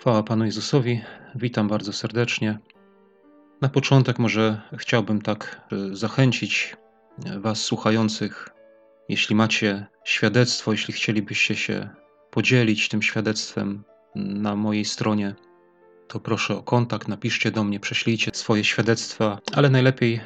Chwała Panu Jezusowi. Witam bardzo serdecznie. Na początek może chciałbym tak e, zachęcić e, Was słuchających, jeśli macie świadectwo, jeśli chcielibyście się podzielić tym świadectwem na mojej stronie, to proszę o kontakt, napiszcie do mnie, prześlijcie swoje świadectwa, ale najlepiej e,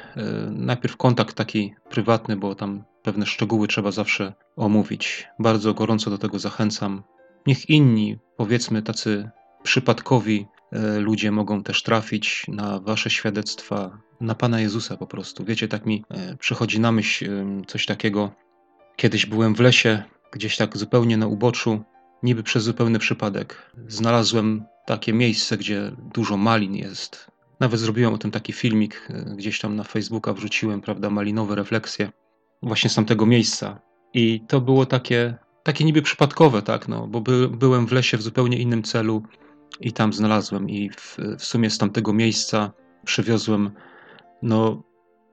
najpierw kontakt taki prywatny, bo tam pewne szczegóły trzeba zawsze omówić. Bardzo gorąco do tego zachęcam. Niech inni, powiedzmy tacy przypadkowi e, ludzie mogą też trafić na wasze świadectwa, na Pana Jezusa po prostu. Wiecie, tak mi e, przychodzi na myśl coś takiego. Kiedyś byłem w lesie, gdzieś tak zupełnie na uboczu, niby przez zupełny przypadek. Znalazłem takie miejsce, gdzie dużo malin jest. Nawet zrobiłem o tym taki filmik, e, gdzieś tam na Facebooka wrzuciłem, prawda, malinowe refleksje właśnie z tamtego miejsca. I to było takie, takie niby przypadkowe, tak, no, bo by, byłem w lesie w zupełnie innym celu i tam znalazłem. I w, w sumie z tamtego miejsca przywiozłem, no,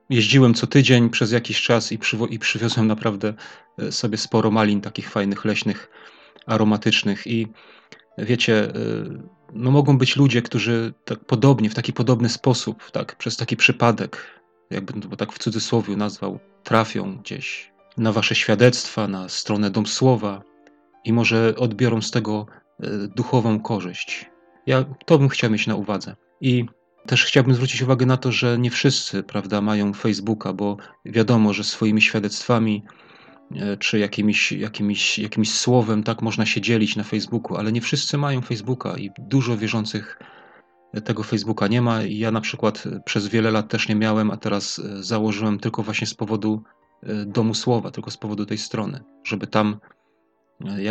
jeździłem co tydzień przez jakiś czas i, przywo- i przywiozłem naprawdę e, sobie sporo malin takich fajnych, leśnych, aromatycznych. I wiecie, e, no mogą być ludzie, którzy tak podobnie, w taki podobny sposób, tak, przez taki przypadek, jakbym to tak w cudzysłowie nazwał, trafią gdzieś na wasze świadectwa, na stronę Dom Słowa i może odbiorą z tego e, duchową korzyść. Ja to bym chciał mieć na uwadze. I też chciałbym zwrócić uwagę na to, że nie wszyscy, prawda, mają Facebooka, bo wiadomo, że swoimi świadectwami e, czy jakimiś, jakimiś, jakimś słowem tak można się dzielić na Facebooku, ale nie wszyscy mają Facebooka i dużo wierzących tego Facebooka nie ma. Ja na przykład przez wiele lat też nie miałem, a teraz e, założyłem tylko właśnie z powodu e, Domu Słowa, tylko z powodu tej strony, żeby tam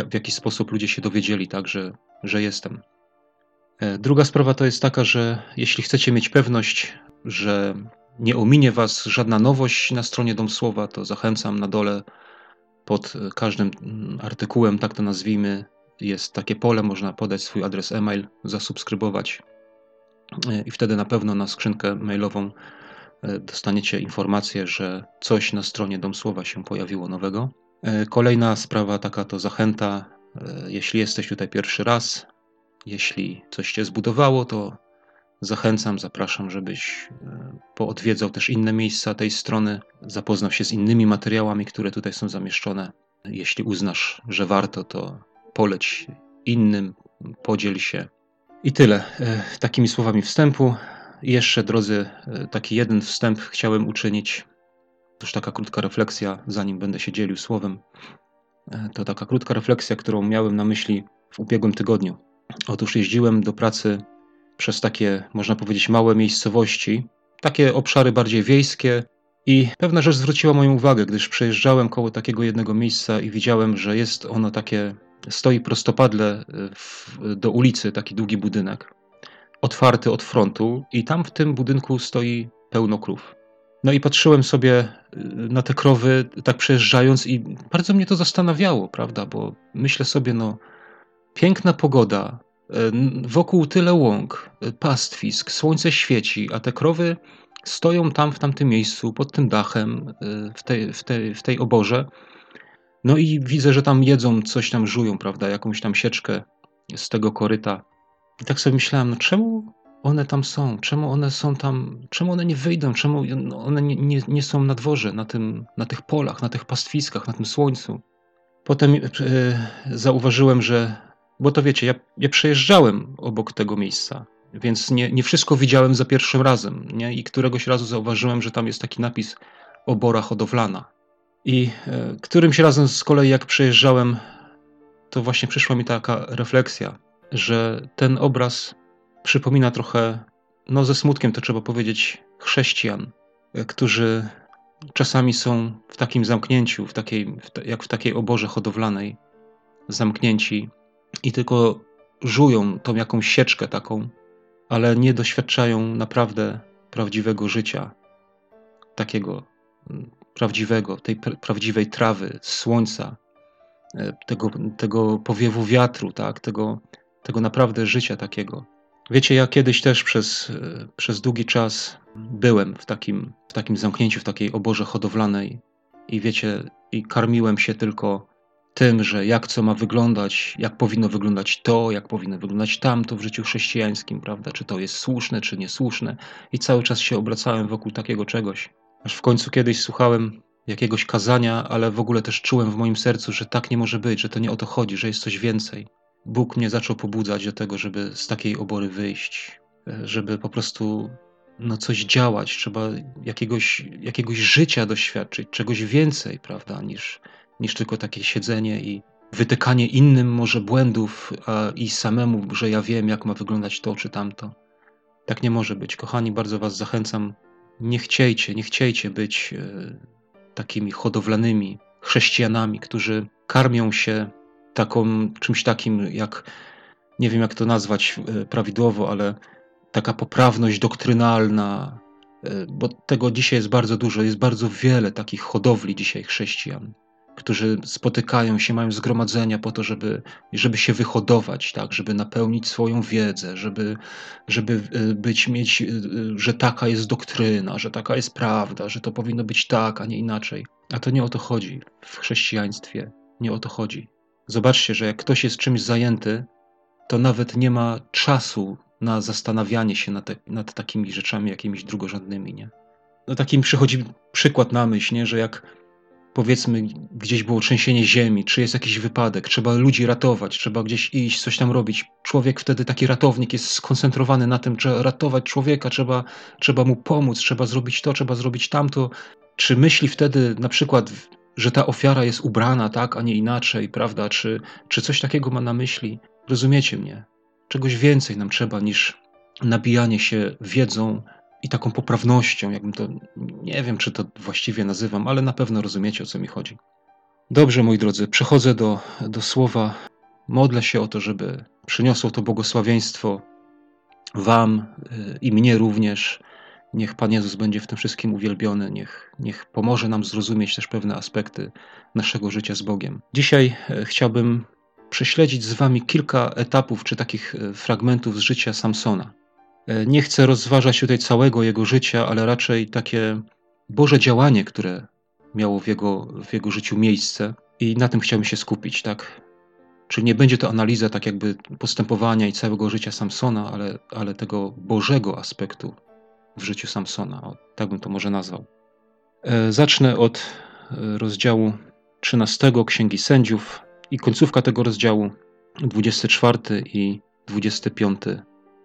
w jakiś sposób ludzie się dowiedzieli, tak, że, że jestem. E, druga sprawa to jest taka, że jeśli chcecie mieć pewność, że nie ominie Was żadna nowość na stronie Dom Słowa, to zachęcam na dole pod każdym mm, artykułem, tak to nazwijmy, jest takie pole, można podać swój adres e-mail, zasubskrybować e, i wtedy na pewno na skrzynkę mailową e, dostaniecie informację, że coś na stronie Dom Słowa się pojawiło nowego. Kolejna sprawa taka to zachęta, jeśli jesteś tutaj pierwszy raz, jeśli coś Cię zbudowało, to zachęcam, zapraszam, żebyś e, poodwiedzał też inne miejsca tej strony, zapoznał się z innymi materiałami, które tutaj są zamieszczone. Jeśli uznasz, że warto, to poleć innym, podziel się. I tyle. E, takimi słowami wstępu. jeszcze, drodzy, e, taki jeden wstęp chciałem uczynić. Już taka krótka refleksja, zanim będę się dzielił słowem. To taka krótka refleksja, którą miałem na myśli w ubiegłym tygodniu. Otóż jeździłem do pracy przez takie, można powiedzieć, małe miejscowości, takie obszary bardziej wiejskie, i pewna rzecz zwróciła moją uwagę, gdyż przejeżdżałem koło takiego jednego miejsca i widziałem, że jest ono takie, stoi prostopadle e, w, do ulicy, taki długi budynek, otwarty od frontu, i tam w tym budynku stoi pełno krów. No i patrzyłem sobie e, na te krowy, tak przejeżdżając, i bardzo mnie to zastanawiało, prawda? Bo myślę sobie, no, Piękna pogoda, e, wokół tyle łąk, e, pastwisk, słońce świeci, a te krowy stoją tam w tamtym miejscu, pod tym dachem, e, w tej, w tej, w tej oborze. No i widzę, że tam jedzą, coś tam żują, prawda, jakąś tam sieczkę z tego koryta. I tak sobie myślałem, no czemu one tam są? Czemu one są tam? Czemu one nie wyjdą? Czemu one nie, nie, nie są na dworze, na, tym, na tych polach, na tych pastwiskach, na tym słońcu? Potem zauważyłem, że bo to wiecie, ja, ja przejeżdżałem obok tego miejsca, więc nie, nie wszystko widziałem za pierwszym razem. Nie? I któregoś razu zauważyłem, że tam jest taki napis obora hodowlana. I e, którymś razem z kolei, jak przejeżdżałem, to właśnie przyszła mi taka refleksja, że ten obraz przypomina trochę, no ze smutkiem to trzeba powiedzieć, chrześcijan, e, którzy czasami są w takim zamknięciu, w takiej, jak w takiej oborze hodowlanej, zamknięci i tylko żują tą jakąś sieczkę taką, ale nie doświadczają naprawdę prawdziwego życia, takiego mm, prawdziwego, tej prawdziwej trawy, słońca, e, tego, tego powiewu wiatru, tak? tego, tego naprawdę życia takiego. Wiecie, ja kiedyś też przez, e, przez długi czas byłem w takim, w takim zamknięciu, w takiej oborze hodowlanej i wiecie, i karmiłem się tylko tym, że jak co ma wyglądać, jak powinno wyglądać to, jak powinno wyglądać tamto w życiu chrześcijańskim, prawda? Czy to jest słuszne, czy niesłuszne. I cały czas się obracałem wokół takiego czegoś. Aż w końcu kiedyś słuchałem jakiegoś kazania, ale w ogóle też czułem w moim sercu, że tak nie może być, że to nie o to chodzi, że jest coś więcej. Bóg mnie zaczął pobudzać do tego, żeby z takiej obory wyjść, żeby po prostu no, coś działać, trzeba jakiegoś, jakiegoś życia doświadczyć, czegoś więcej, prawda, niż, niż tylko takie siedzenie i wytykanie innym może błędów i samemu, że ja wiem, jak ma wyglądać to czy tamto. Tak nie może być. Kochani, bardzo Was zachęcam, nie chciejcie, nie chciejcie być e, takimi hodowlanymi chrześcijanami, którzy karmią się taką, czymś takim jak, nie wiem jak to nazwać e, prawidłowo, ale taka poprawność doktrynalna, e, bo tego dzisiaj jest bardzo dużo, jest bardzo wiele takich hodowli dzisiaj chrześcijan, którzy spotykają się, mają zgromadzenia po to, żeby, żeby się wyhodować, tak, żeby napełnić swoją wiedzę, żeby, żeby e, być, mieć, e, że taka jest doktryna, że taka jest prawda, że to powinno być tak, a nie inaczej. A to nie o to chodzi w chrześcijaństwie, nie o to chodzi. Zobaczcie, że jak ktoś jest czymś zajęty, to nawet nie ma czasu na zastanawianie się nad, nad takimi rzeczami jakimiś drugorzędnymi, nie? No takim przychodzi przykład na myśl, nie? że jak powiedzmy gdzieś było trzęsienie ziemi, czy jest jakiś wypadek, trzeba ludzi ratować, trzeba gdzieś iść, coś tam robić. Człowiek wtedy, taki ratownik jest skoncentrowany na tym, trzeba ratować człowieka, trzeba, trzeba mu pomóc, trzeba zrobić to, trzeba zrobić tamto. Czy myśli wtedy na przykład, że ta ofiara jest ubrana tak, a nie inaczej, prawda? Czy, czy coś takiego ma na myśli? Rozumiecie mnie? Czegoś więcej nam trzeba niż nabijanie się wiedzą i taką poprawnością, jakbym to, nie wiem czy to właściwie nazywam, ale na pewno rozumiecie o co mi chodzi. Dobrze, moi drodzy, przechodzę do, do słowa. Modlę się o to, żeby przyniosło to błogosławieństwo Wam y, i mnie również. Niech Pan Jezus będzie w tym wszystkim uwielbiony, niech, niech pomoże nam zrozumieć też pewne aspekty naszego życia z Bogiem. Dzisiaj y, chciałbym prześledzić z wami kilka etapów czy takich e, fragmentów z życia Samsona. E, nie chcę rozważać tutaj całego jego życia, ale raczej takie Boże działanie, które miało w jego, w jego życiu miejsce i na tym chciałbym się skupić, tak? Czyli nie będzie to analiza tak jakby postępowania i całego życia Samsona, ale, ale tego Bożego aspektu w życiu Samsona. O, tak bym to może nazwał. E, zacznę od rozdziału 13 Księgi Sędziów, i końcówka tego rozdziału, 24 i 25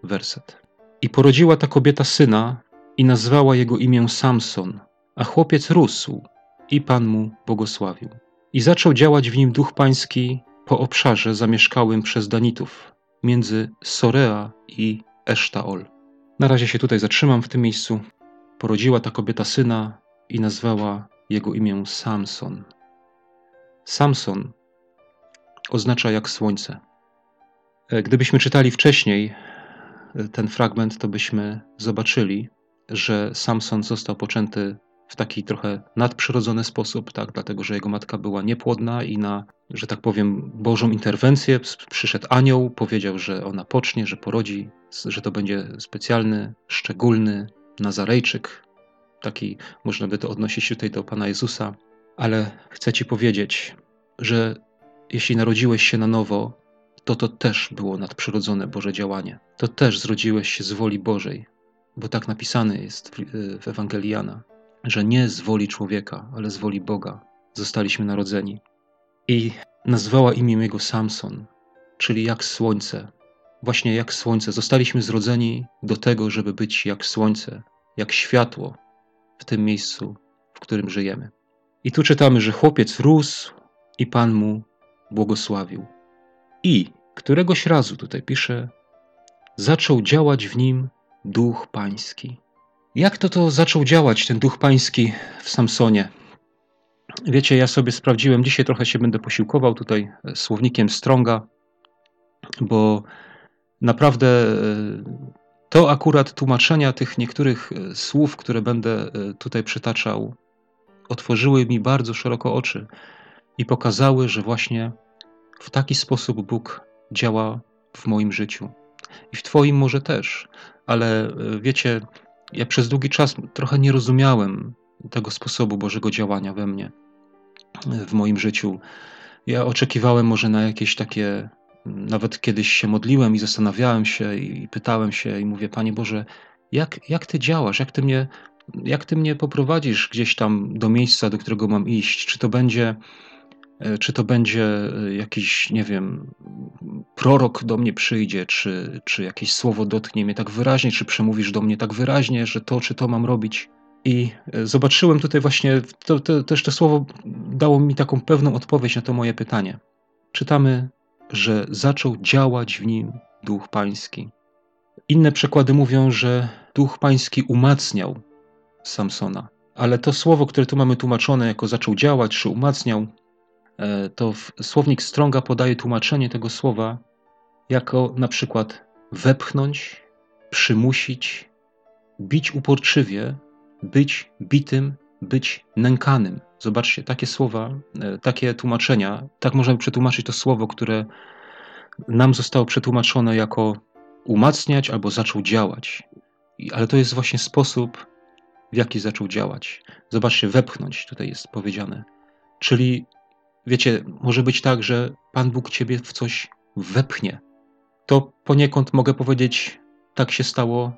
werset. I porodziła ta kobieta syna i nazwała jego imię Samson, a chłopiec rósł i Pan mu błogosławił. I zaczął działać w nim duch pański po obszarze zamieszkałym przez Danitów, między Sorea i Esztaol. Na razie się tutaj zatrzymam w tym miejscu. Porodziła ta kobieta syna i nazwała jego imię Samson. Samson oznacza jak słońce. E, gdybyśmy czytali wcześniej ten fragment, to byśmy zobaczyli, że Samson został poczęty w taki trochę nadprzyrodzony sposób, tak, dlatego że jego matka była niepłodna i na, że tak powiem, Bożą interwencję przyszedł anioł, powiedział, że ona pocznie, że porodzi, że to będzie specjalny, szczególny Nazarejczyk. Taki, można by to odnosić tutaj do Pana Jezusa, ale chcę Ci powiedzieć, że jeśli narodziłeś się na nowo, to to też było nadprzyrodzone Boże działanie. To też zrodziłeś się z woli Bożej, bo tak napisane jest w Ewangeliana, że nie z woli człowieka, ale z woli Boga zostaliśmy narodzeni. I nazwała imię jego Samson, czyli jak słońce. Właśnie jak słońce. Zostaliśmy zrodzeni do tego, żeby być jak słońce, jak światło w tym miejscu, w którym żyjemy. I tu czytamy, że chłopiec rósł i Pan mu błogosławił. I któregoś razu, tutaj pisze, zaczął działać w nim duch pański. Jak to to zaczął działać, ten duch pański w Samsonie? Wiecie, ja sobie sprawdziłem, dzisiaj trochę się będę posiłkował tutaj słownikiem Stronga, bo naprawdę e, to akurat tłumaczenia tych niektórych e, słów, które będę e, tutaj przytaczał, otworzyły mi bardzo szeroko oczy i pokazały, że właśnie w taki sposób Bóg działa w moim życiu. I w Twoim może też, ale e, wiecie, ja przez długi czas trochę nie rozumiałem tego sposobu Bożego działania we mnie, w moim życiu. Ja oczekiwałem może na jakieś takie, nawet kiedyś się modliłem i zastanawiałem się i pytałem się i mówię, Panie Boże, jak, jak Ty działasz, jak Ty mnie jak ty mnie poprowadzisz gdzieś tam do miejsca, do którego mam iść? Czy to będzie, czy to będzie e, jakiś, nie wiem, prorok do mnie przyjdzie, czy, czy jakieś słowo dotknie mnie tak wyraźnie, czy przemówisz do mnie tak wyraźnie, że to czy to mam robić? I e, zobaczyłem tutaj właśnie, to, to, też to słowo dało mi taką pewną odpowiedź na to moje pytanie. Czytamy, że zaczął działać w nim Duch Pański. Inne przekłady mówią, że Duch Pański umacniał Samsona. Ale to słowo, które tu mamy tłumaczone jako zaczął działać czy umacniał, e, to słownik Stronga podaje tłumaczenie tego słowa jako na przykład wepchnąć, przymusić, bić uporczywie, być bitym, być nękanym. Zobaczcie, takie słowa, e, takie tłumaczenia, tak możemy przetłumaczyć to słowo, które nam zostało przetłumaczone jako umacniać albo zaczął działać. Ale to jest właśnie sposób w jaki zaczął działać. Zobaczcie, wepchnąć tutaj jest powiedziane. Czyli, wiecie, może być tak, że Pan Bóg ciebie w coś wepchnie. To poniekąd mogę powiedzieć, tak się stało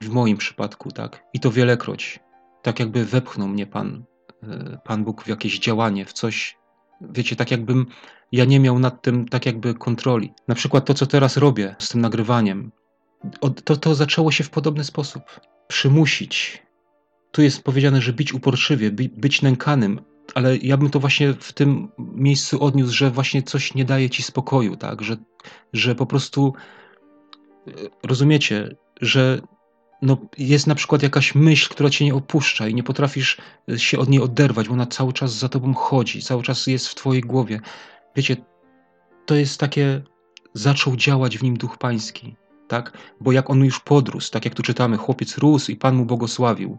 w moim przypadku, tak? I to wielekroć. Tak jakby wepchnął mnie Pan, e, Pan Bóg w jakieś działanie, w coś, wiecie, tak jakbym ja nie miał nad tym tak jakby kontroli. Na przykład to, co teraz robię z tym nagrywaniem, to, to zaczęło się w podobny sposób. Przymusić, tu jest powiedziane, że być uporczywie, by, być nękanym, ale ja bym to właśnie w tym miejscu odniósł, że właśnie coś nie daje ci spokoju, tak? Że, że po prostu e, rozumiecie, że no, jest na przykład jakaś myśl, która cię nie opuszcza i nie potrafisz się od niej oderwać, bo ona cały czas za tobą chodzi, cały czas jest w twojej głowie. Wiecie, to jest takie, zaczął działać w nim Duch Pański, tak? Bo jak on już podrósł, tak jak tu czytamy, chłopiec rósł i Pan mu błogosławił,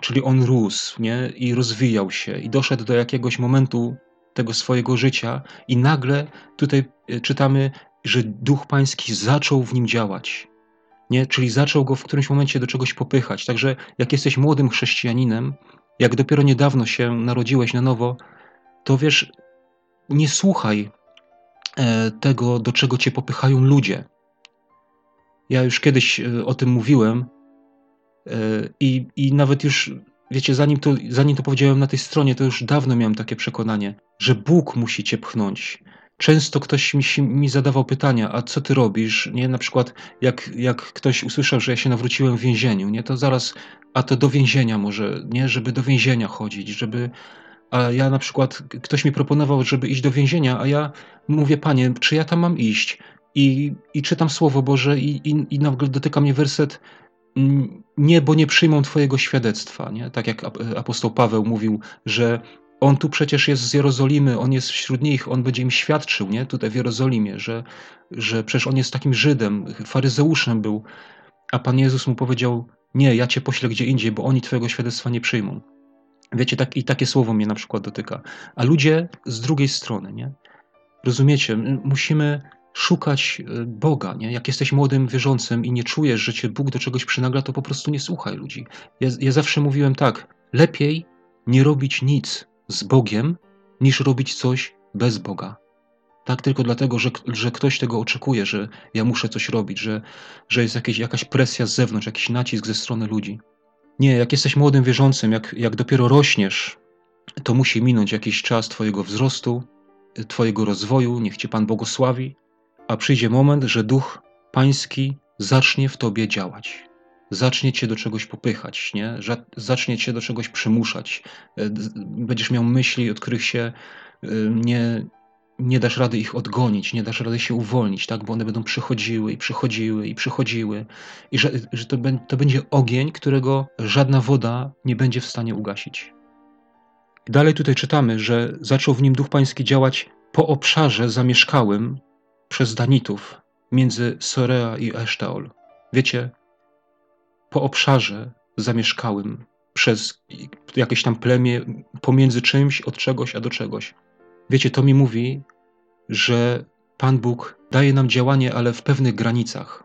Czyli on rósł nie? i rozwijał się i doszedł do jakiegoś momentu tego swojego życia i nagle tutaj e, czytamy, że Duch Pański zaczął w nim działać. Nie? Czyli zaczął go w którymś momencie do czegoś popychać. Także jak jesteś młodym chrześcijaninem, jak dopiero niedawno się narodziłeś na nowo, to wiesz, nie słuchaj e, tego, do czego cię popychają ludzie. Ja już kiedyś e, o tym mówiłem, E, I, I nawet już, wiecie, zanim to, zanim to powiedziałem na tej stronie, to już dawno miałem takie przekonanie, że Bóg musi cię pchnąć. Często ktoś mi, mi zadawał pytania, a co ty robisz? Nie, na przykład jak, jak ktoś usłyszał, że ja się nawróciłem w więzieniu, nie, to zaraz, a to do więzienia może, nie, żeby do więzienia chodzić, żeby, a ja na przykład, ktoś mi proponował, żeby iść do więzienia, a ja mówię, panie, czy ja tam mam iść? I, i czytam Słowo Boże i, i, i nagle dotyka mnie werset, nie, bo nie przyjmą Twojego świadectwa. Nie? Tak jak apostoł Paweł mówił, że on tu przecież jest z Jerozolimy, on jest wśród nich, on będzie im świadczył, nie? Tutaj w Jerozolimie, że, że przecież on jest takim Żydem, faryzeuszem był, a Pan Jezus mu powiedział: Nie, ja cię poślę gdzie indziej, bo oni Twojego świadectwa nie przyjmą. Wiecie, tak, i takie słowo mnie na przykład dotyka. A ludzie z drugiej strony, nie? Rozumiecie, musimy szukać e, Boga. Nie? Jak jesteś młodym wierzącym i nie czujesz, że cię Bóg do czegoś przynagla, to po prostu nie słuchaj ludzi. Ja, ja zawsze mówiłem tak: lepiej nie robić nic z Bogiem, niż robić coś bez Boga. Tak, tylko dlatego, że, że ktoś tego oczekuje, że ja muszę coś robić, że, że jest jakieś, jakaś presja z zewnątrz, jakiś nacisk ze strony ludzi. Nie, jak jesteś młodym wierzącym, jak, jak dopiero rośniesz, to musi minąć jakiś czas Twojego wzrostu, Twojego rozwoju, niech Cię Pan błogosławi, a przyjdzie moment, że duch pański zacznie w tobie działać. Zacznie cię do czegoś popychać, nie? zacznie cię do czegoś przymuszać. E, będziesz miał myśli, od których się e, nie, nie dasz rady ich odgonić, nie dasz rady się uwolnić, tak? bo one będą przychodziły i przychodziły i przychodziły. I że, że to, to będzie ogień, którego żadna woda nie będzie w stanie ugasić. Dalej tutaj czytamy, że zaczął w nim Duch Pański działać po obszarze zamieszkałym przez Danitów między Sorea i Esztaol. Wiecie, po obszarze zamieszkałym przez jakieś tam plemię, pomiędzy czymś, od czegoś, a do czegoś. Wiecie, to mi mówi, że Pan Bóg daje nam działanie, ale w pewnych granicach.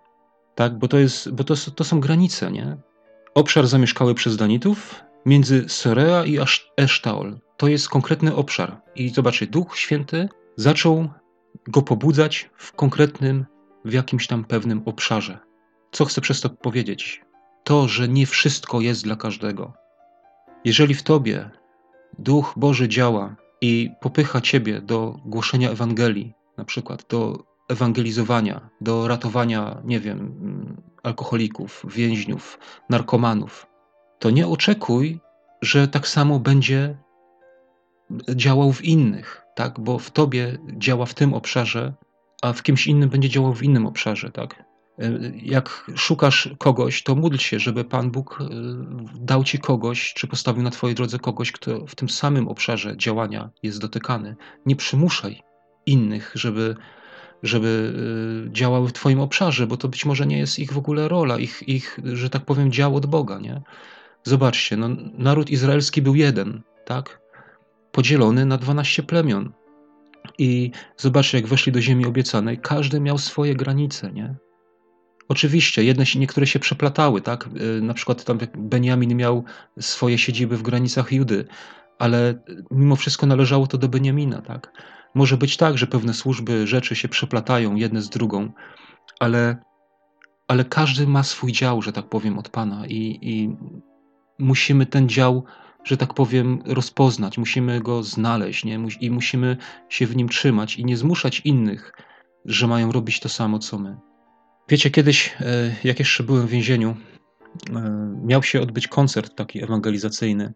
Tak, bo to, jest, bo to, to są granice, nie? Obszar zamieszkały przez Danitów między Sorea i Esztaol. To jest konkretny obszar. I zobaczcie, Duch Święty zaczął go pobudzać w konkretnym, w jakimś tam pewnym obszarze. Co chcę przez to powiedzieć? To, że nie wszystko jest dla każdego. Jeżeli w tobie Duch Boży działa i popycha ciebie do głoszenia Ewangelii, na przykład do ewangelizowania, do ratowania, nie wiem, alkoholików, więźniów, narkomanów, to nie oczekuj, że tak samo będzie działał w innych, tak? Bo w tobie działa w tym obszarze, a w kimś innym będzie działał w innym obszarze, tak? Jak szukasz kogoś, to módl się, żeby Pan Bóg e, dał ci kogoś, czy postawił na Twojej drodze kogoś, kto w tym samym obszarze działania jest dotykany. Nie przymuszaj innych, żeby, żeby e, działały w Twoim obszarze, bo to być może nie jest ich w ogóle rola, ich, ich że tak powiem, dział od Boga. Nie? Zobaczcie, no, naród izraelski był jeden, tak? Podzielony na 12 plemion. I zobaczcie, jak weszli do ziemi obiecanej, każdy miał swoje granice, nie? Oczywiście, jedne, niektóre się przeplatały, tak? Y, na przykład tam Benjamin miał swoje siedziby w granicach Judy, ale mimo wszystko należało to do Beniamina, tak? Może być tak, że pewne służby, rzeczy się przeplatają jedne z drugą, ale, ale każdy ma swój dział, że tak powiem, od Pana i, i musimy ten dział, że tak powiem, rozpoznać, musimy go znaleźć nie? i musimy się w nim trzymać i nie zmuszać innych, że mają robić to samo, co my. Wiecie, kiedyś, e, jak jeszcze byłem w więzieniu, e, miał się odbyć koncert taki ewangelizacyjny.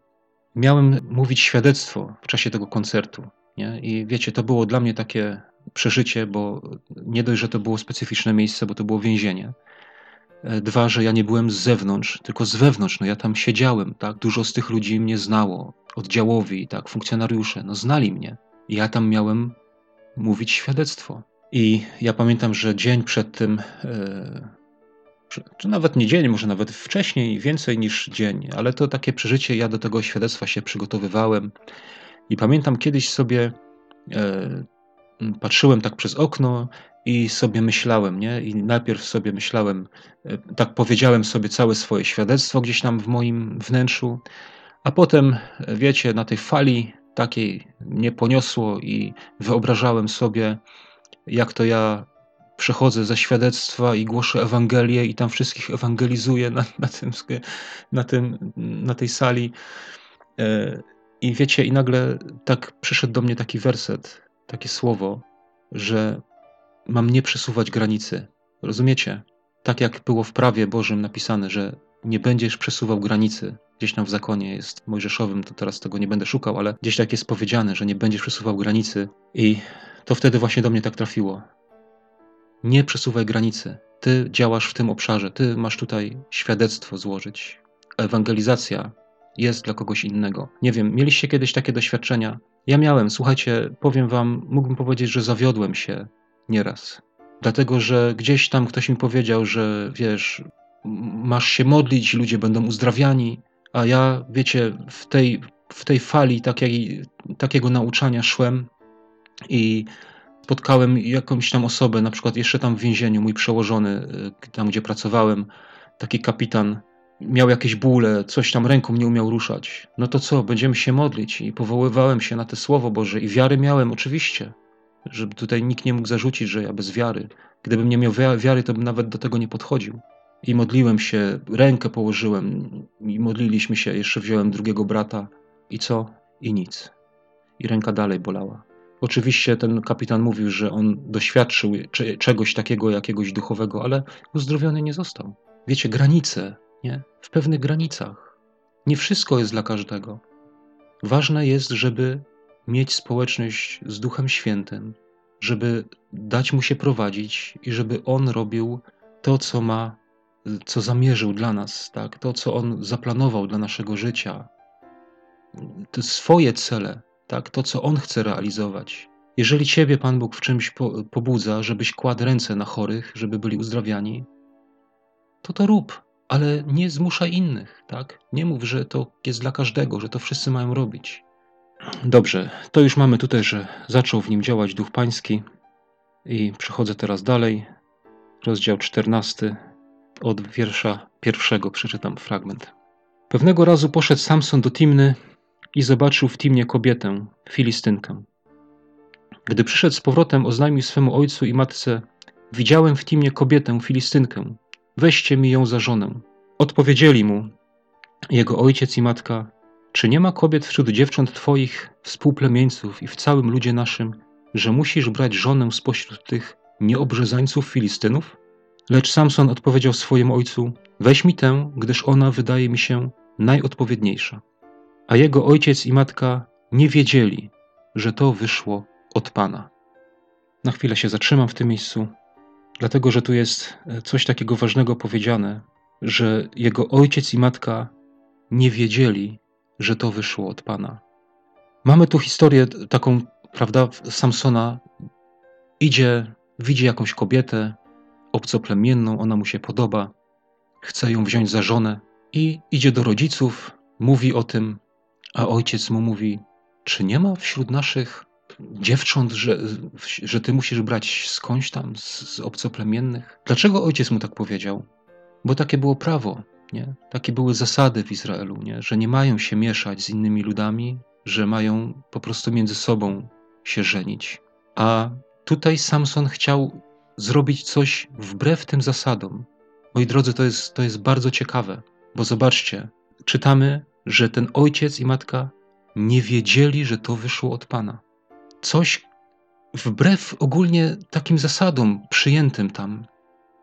Miałem mówić świadectwo w czasie tego koncertu. Nie? I wiecie, to było dla mnie takie przeżycie, bo nie dość, że to było specyficzne miejsce, bo to było więzienie. E, dwa, że ja nie byłem z zewnątrz, tylko z wewnątrz. No ja tam siedziałem, tak? Dużo z tych ludzi mnie znało, oddziałowi, tak? Funkcjonariusze, no znali mnie. Ja tam miałem mówić świadectwo. I ja pamiętam, że dzień przed tym, e, czy nawet nie dzień, może nawet wcześniej, więcej niż dzień, ale to takie przeżycie, ja do tego świadectwa się przygotowywałem. I pamiętam kiedyś sobie e, patrzyłem tak przez okno i sobie myślałem, nie? I najpierw sobie myślałem, e, tak powiedziałem sobie całe swoje świadectwo gdzieś tam w moim wnętrzu, a potem, wiecie, na tej fali takiej mnie poniosło i wyobrażałem sobie, jak to ja przechodzę ze świadectwa i głoszę Ewangelię i tam wszystkich ewangelizuję na, na, tym, na, tym, na tej sali. E, I wiecie, i nagle tak przyszedł do mnie taki werset, takie słowo, że mam nie przesuwać granicy. Rozumiecie? Tak jak było w prawie Bożym napisane, że nie będziesz przesuwał granicy. Gdzieś tam w zakonie jest mojżeszowym, to teraz tego nie będę szukał, ale gdzieś tak jest powiedziane, że nie będziesz przesuwał granicy. I to wtedy właśnie do mnie tak trafiło. Nie przesuwaj granicy. Ty działasz w tym obszarze, ty masz tutaj świadectwo złożyć. Ewangelizacja jest dla kogoś innego. Nie wiem, mieliście kiedyś takie doświadczenia? Ja miałem, słuchajcie, powiem wam, mógłbym powiedzieć, że zawiodłem się nieraz. Dlatego, że gdzieś tam ktoś mi powiedział, że wiesz, masz się modlić, ludzie będą uzdrawiani, a ja, wiecie, w tej, w tej fali takiej, takiego nauczania szłem i spotkałem jakąś tam osobę, na przykład jeszcze tam w więzieniu, mój przełożony, y, tam gdzie pracowałem, taki kapitan, miał jakieś bóle, coś tam ręką nie umiał ruszać. No to co, będziemy się modlić i powoływałem się na te Słowo Boże i wiary miałem oczywiście, żeby tutaj nikt nie mógł zarzucić, że ja bez wiary. Gdybym nie miał wiary, to bym nawet do tego nie podchodził. I modliłem się, rękę położyłem i modliliśmy się, jeszcze wziąłem drugiego brata i co? I nic. I ręka dalej bolała. Oczywiście ten kapitan mówił, że on doświadczył czegoś takiego, jakiegoś duchowego, ale uzdrowiony nie został. Wiecie, granice, nie? W pewnych granicach. Nie wszystko jest dla każdego. Ważne jest, żeby mieć społeczność z Duchem Świętym, żeby dać mu się prowadzić i żeby on robił to, co ma, co zamierzył dla nas, tak? to, co on zaplanował dla naszego życia, te swoje cele, tak? to, co On chce realizować. Jeżeli Ciebie Pan Bóg w czymś po, pobudza, żebyś kładł ręce na chorych, żeby byli uzdrawiani, to to rób, ale nie zmuszaj innych, tak? Nie mów, że to jest dla każdego, że to wszyscy mają robić. Dobrze, to już mamy tutaj, że zaczął w nim działać Duch Pański i przechodzę teraz dalej. Rozdział 14, od wiersza pierwszego przeczytam fragment. Pewnego razu poszedł Samson do Timny i zobaczył w Timnie kobietę, Filistynkę. Gdy przyszedł z powrotem, oznajmił swemu ojcu i matce: Widziałem w Timnie kobietę, Filistynkę. Weźcie mi ją za żonę. Odpowiedzieli mu jego ojciec i matka: Czy nie ma kobiet wśród dziewcząt twoich, współplemieńców i w całym ludzie naszym, że musisz brać żonę spośród tych nieobrzezańców Filistynów? Lecz Samson odpowiedział swojemu ojcu: Weź mi tę, gdyż ona wydaje mi się najodpowiedniejsza. A jego ojciec i matka nie wiedzieli, że to wyszło od Pana. Na chwilę się zatrzymam w tym miejscu, dlatego że tu jest e, coś takiego ważnego powiedziane, że jego ojciec i matka nie wiedzieli, że to wyszło od Pana. Mamy tu historię taką, prawda, Samsona idzie, widzi jakąś kobietę obcoplemienną, ona mu się podoba, chce ją wziąć za żonę i idzie do rodziców, mówi o tym, a ojciec mu mówi: Czy nie ma wśród naszych dziewcząt, że, że ty musisz brać skądś tam z, z obcoplemiennych? Dlaczego ojciec mu tak powiedział? Bo takie było prawo, nie? Takie były zasady w Izraelu, nie? że nie mają się mieszać z innymi ludami, że mają po prostu między sobą się żenić. A tutaj Samson chciał zrobić coś wbrew tym zasadom. Moi drodzy, to jest, to jest bardzo ciekawe, bo zobaczcie, czytamy, że ten ojciec i matka nie wiedzieli, że to wyszło od Pana. Coś wbrew ogólnie takim zasadom przyjętym tam,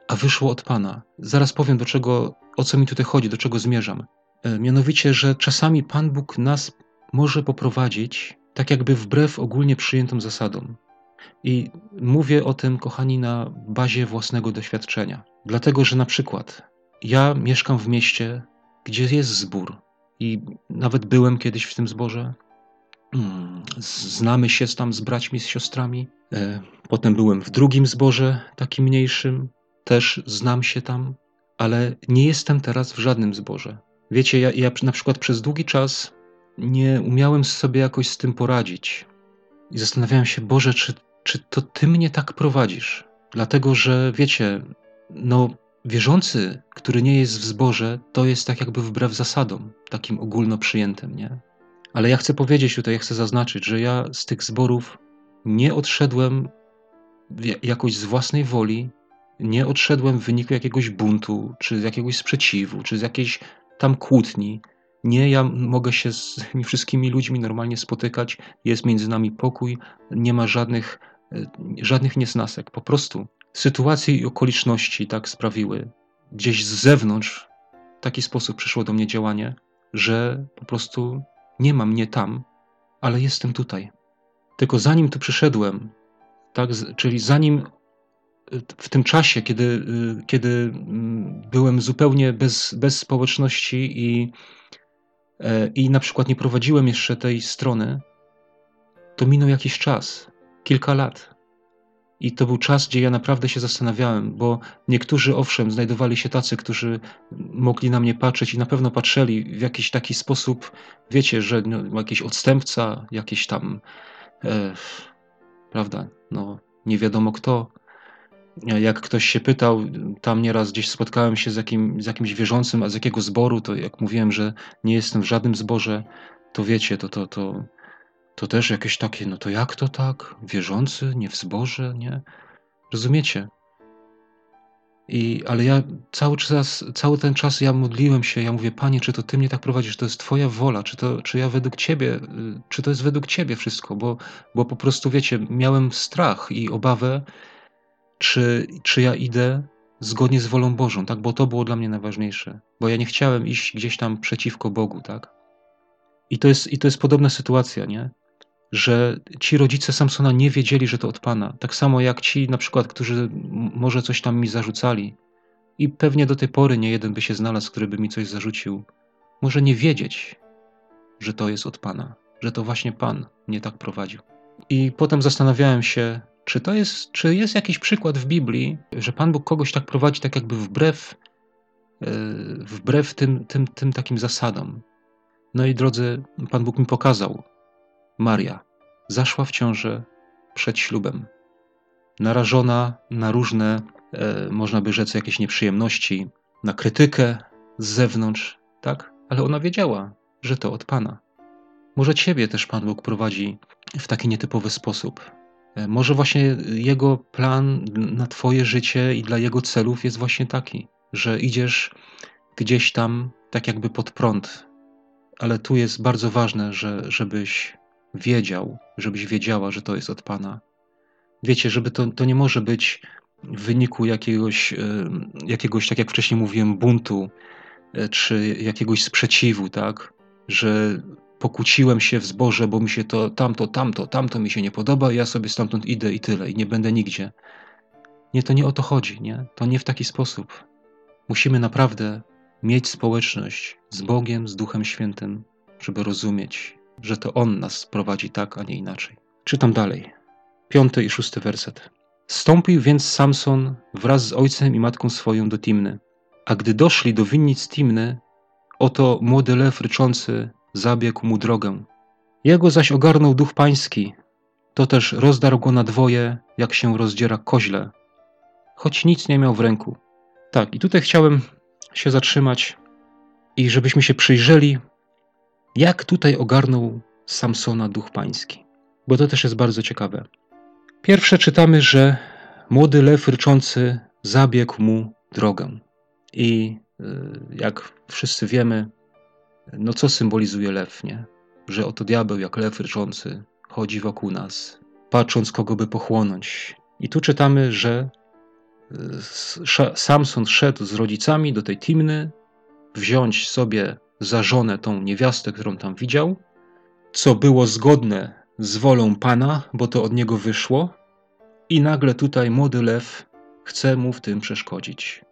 a wyszło od Pana. Zaraz powiem, do czego, o co mi tutaj chodzi, do czego zmierzam. E, mianowicie, że czasami Pan Bóg nas może poprowadzić tak jakby wbrew ogólnie przyjętym zasadom. I mówię o tym, kochani, na bazie własnego doświadczenia. Dlatego, że na przykład ja mieszkam w mieście, gdzie jest zbór, i nawet byłem kiedyś w tym zborze. Mm, znamy się tam z braćmi, z siostrami. E, potem byłem w drugim zborze, takim mniejszym. Też znam się tam, ale nie jestem teraz w żadnym zborze. Wiecie, ja, ja na przykład przez długi czas nie umiałem sobie jakoś z tym poradzić. I zastanawiałem się, Boże, czy, czy to Ty mnie tak prowadzisz? Dlatego, że wiecie, no wierzący, który nie jest w zborze, to jest tak jakby wbrew zasadom, takim ogólno przyjętym, nie? Ale ja chcę powiedzieć tutaj, ja chcę zaznaczyć, że ja z tych zborów nie odszedłem jakoś z własnej woli, nie odszedłem w wyniku jakiegoś buntu, czy jakiegoś sprzeciwu, czy z jakiejś tam kłótni. Nie, ja mogę się z tymi wszystkimi ludźmi normalnie spotykać, jest między nami pokój, nie ma żadnych, e, żadnych niesnasek. Po prostu sytuacje i okoliczności tak sprawiły, gdzieś z zewnątrz w taki sposób przyszło do mnie działanie, że po prostu nie ma mnie tam, ale jestem tutaj. Tylko zanim tu przyszedłem, tak, czyli zanim w tym czasie, kiedy, y, kiedy mm, byłem zupełnie bez, bez społeczności i, e, i na przykład nie prowadziłem jeszcze tej strony, to minął jakiś czas, kilka lat. I to był czas, gdzie ja naprawdę się zastanawiałem, bo niektórzy, owszem, znajdowali się tacy, którzy mogli na mnie patrzeć i na pewno patrzyli w jakiś taki sposób, wiecie, że no, jakiś odstępca, jakiś tam, e, prawda, no nie wiadomo kto. Jak ktoś się pytał, tam nieraz gdzieś spotkałem się z, jakim, z jakimś wierzącym, a z jakiego zboru, to jak mówiłem, że nie jestem w żadnym zborze, to wiecie, to, to, to, to też jakieś takie, no to jak to tak? Wierzący, nie w zborze, nie? Rozumiecie? I, ale ja cały czas, cały ten czas ja modliłem się, ja mówię, Panie, czy to Ty mnie tak prowadzisz, to jest Twoja wola, czy, to, czy ja według Ciebie, czy to jest według Ciebie wszystko, bo, bo po prostu, wiecie, miałem strach i obawę, czy, czy ja idę zgodnie z wolą Bożą, tak, bo to było dla mnie najważniejsze, bo ja nie chciałem iść gdzieś tam przeciwko Bogu, tak. I to jest, i to jest podobna sytuacja, nie? że ci rodzice Samsona nie wiedzieli, że to od Pana. Tak samo jak ci na przykład, którzy może coś tam mi zarzucali. I pewnie do tej pory nie jeden by się znalazł, który by mi coś zarzucił. Może nie wiedzieć, że to jest od Pana, że to właśnie Pan mnie tak prowadził. I potem zastanawiałem się, czy to jest, czy jest jakiś przykład w Biblii, że Pan Bóg kogoś tak prowadzi, tak jakby wbrew, e, wbrew tym, tym, tym takim zasadom. No i drodzy, Pan Bóg mi pokazał, Maria zaszła w ciążę przed ślubem. Narażona na różne, e, można by rzec, jakieś nieprzyjemności, na krytykę z zewnątrz, tak? Ale ona wiedziała, że to od Pana. Może Ciebie też Pan Bóg prowadzi w taki nietypowy sposób. E, może właśnie jego plan na Twoje życie i dla jego celów jest właśnie taki, że idziesz gdzieś tam tak jakby pod prąd. Ale tu jest bardzo ważne, że, żebyś wiedział, żebyś wiedziała, że to jest od Pana. Wiecie, żeby to, to nie może być w wyniku jakiegoś, jakiegoś, tak jak wcześniej mówiłem, buntu, e, czy jakiegoś sprzeciwu, tak? Że pokłóciłem się w zborze, bo mi się to, tamto, tamto, tamto mi się nie podoba, ja sobie stamtąd idę i tyle, i nie będę nigdzie. Nie, to nie o to chodzi, nie? To nie w taki sposób. Musimy naprawdę mieć społeczność z Bogiem, z Duchem Świętym, żeby rozumieć, że to On nas prowadzi tak, a nie inaczej. Czytam dalej. Piąty i szósty werset. Stąpił więc Samson wraz z ojcem i matką swoją do Timny. A gdy doszli do winnic Timny, oto młody lew ryczący zabiegł mu drogę. Jego zaś ogarnął duch pański, to też rozdarł go na dwoje, jak się rozdziera koźle, choć nic nie miał w ręku. Tak, i tutaj chciałem się zatrzymać i żebyśmy się przyjrzeli, jak tutaj ogarnął Samsona duch pański, bo to też jest bardzo ciekawe. Pierwsze czytamy, że młody lew ryczący zabiegł mu drogę. I y, jak wszyscy wiemy, no co symbolizuje lew, nie? Że oto diabeł, jak lew ryczący, chodzi wokół nas, patrząc, kogo by pochłonąć. I tu czytamy, że y, Samson szedł z rodzicami do tej Timny, wziąć sobie za żonę tą niewiastę, którą tam widział, co było zgodne z wolą Pana, bo to od niego wyszło, i nagle tutaj młody lew chce mu w tym przeszkodzić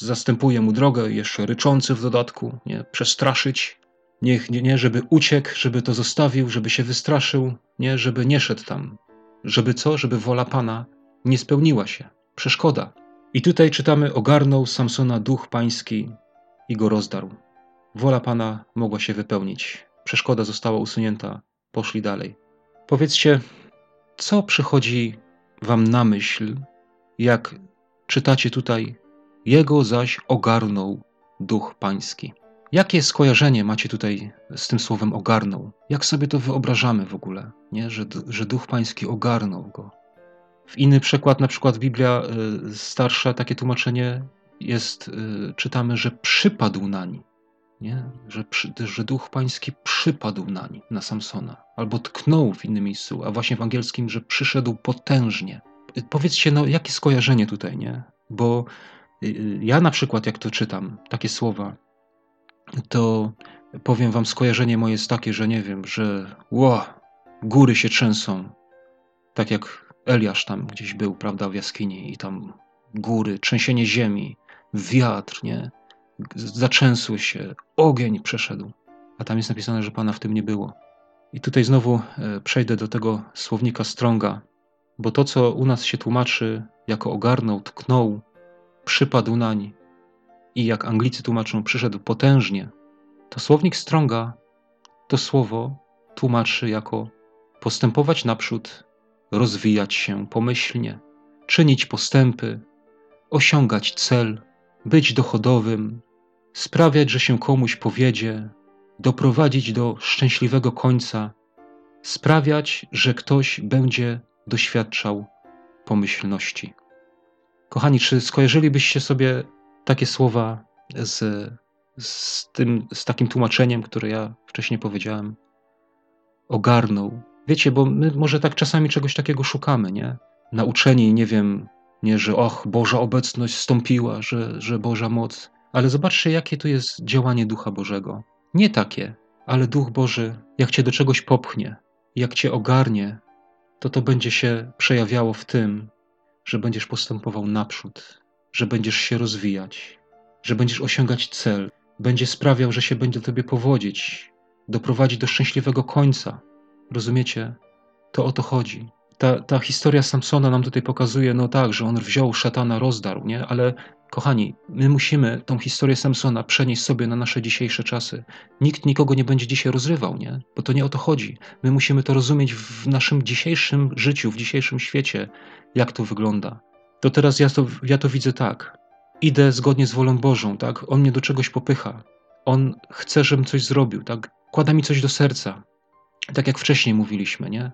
zastępuje mu drogę, jeszcze ryczący w dodatku, nie, przestraszyć, niech, nie, nie, żeby uciekł, żeby to zostawił, żeby się wystraszył, nie, żeby nie szedł tam. Żeby co? Żeby wola Pana nie spełniła się. Przeszkoda. I tutaj czytamy, ogarnął Samsona duch pański i go rozdarł. Wola Pana mogła się wypełnić. Przeszkoda została usunięta. Poszli dalej. Powiedzcie, co przychodzi wam na myśl, jak czytacie tutaj jego zaś ogarnął duch pański. Jakie skojarzenie macie tutaj z tym słowem ogarnął? Jak sobie to wyobrażamy w ogóle, nie? Że, że duch pański ogarnął go? W inny przykład, na przykład Biblia y, starsza, takie tłumaczenie jest, y, czytamy, że przypadł nań, nie? Że, że duch pański przypadł nań, na Samsona, albo tknął w innym miejscu, a właśnie w angielskim, że przyszedł potężnie. Powiedzcie, no, jakie skojarzenie tutaj, nie? Bo Y, y, ja na przykład, jak to czytam, takie słowa, to powiem wam, skojarzenie moje jest takie, że nie wiem, że ło, góry się trzęsą. Tak jak Eliasz tam gdzieś był, prawda, w jaskini i tam góry, trzęsienie ziemi, wiatr, nie? Zatrzęsły się, ogień przeszedł. A tam jest napisane, że Pana w tym nie było. I tutaj znowu e, przejdę do tego słownika Stronga, bo to, co u nas się tłumaczy jako ogarnął, tknął, przypadł nań i jak Anglicy tłumaczą, przyszedł potężnie, to słownik Stronga to słowo tłumaczy jako postępować naprzód, rozwijać się pomyślnie, czynić postępy, osiągać cel, być dochodowym, sprawiać, że się komuś powiedzie, doprowadzić do szczęśliwego końca, sprawiać, że ktoś będzie doświadczał pomyślności. Kochani, czy skojarzylibyście sobie takie słowa z, z, tym, z takim tłumaczeniem, które ja wcześniej powiedziałem? Ogarnął. Wiecie, bo my może tak czasami czegoś takiego szukamy, nie? Nauczeni, nie wiem, nie, że och, Boża obecność stąpiła, że, że Boża moc. Ale zobaczcie, jakie tu jest działanie Ducha Bożego. Nie takie, ale Duch Boży, jak cię do czegoś popchnie, jak cię ogarnie, to to będzie się przejawiało w tym, że będziesz postępował naprzód, że będziesz się rozwijać, że będziesz osiągać cel, będzie sprawiał, że się będzie tobie powodzić, doprowadzi do szczęśliwego końca. Rozumiecie? To o to chodzi. Ta, ta historia Samsona nam tutaj pokazuje, no tak, że on wziął szatana, rozdarł, nie? Ale kochani, my musimy tą historię Samsona przenieść sobie na nasze dzisiejsze czasy. Nikt nikogo nie będzie dzisiaj rozrywał, nie? Bo to nie o to chodzi. My musimy to rozumieć w naszym dzisiejszym życiu, w dzisiejszym świecie, jak to wygląda. To teraz ja to, ja to widzę tak. Idę zgodnie z wolą Bożą, tak? On mnie do czegoś popycha. On chce, żebym coś zrobił, tak? Kłada mi coś do serca. Tak jak wcześniej mówiliśmy, nie?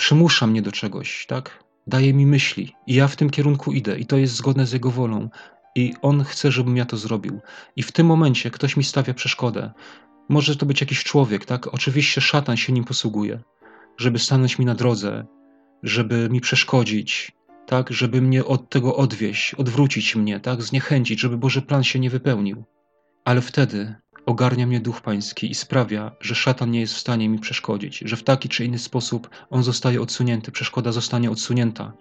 przymusza mnie do czegoś, tak? Daje mi myśli i ja w tym kierunku idę i to jest zgodne z Jego wolą. I On chce, żebym ja to zrobił. I w tym momencie ktoś mi stawia przeszkodę. Może to być jakiś człowiek, tak? Oczywiście szatan się nim posługuje, żeby stanąć mi na drodze, żeby mi przeszkodzić, tak? Żeby mnie od tego odwieść, odwrócić mnie, tak? Zniechęcić, żeby Boży plan się nie wypełnił. Ale wtedy ogarnia mnie duch pański i sprawia, że szatan nie jest w stanie mi przeszkodzić, że w taki czy inny sposób on zostaje odsunięty, przeszkoda zostanie odsunięta.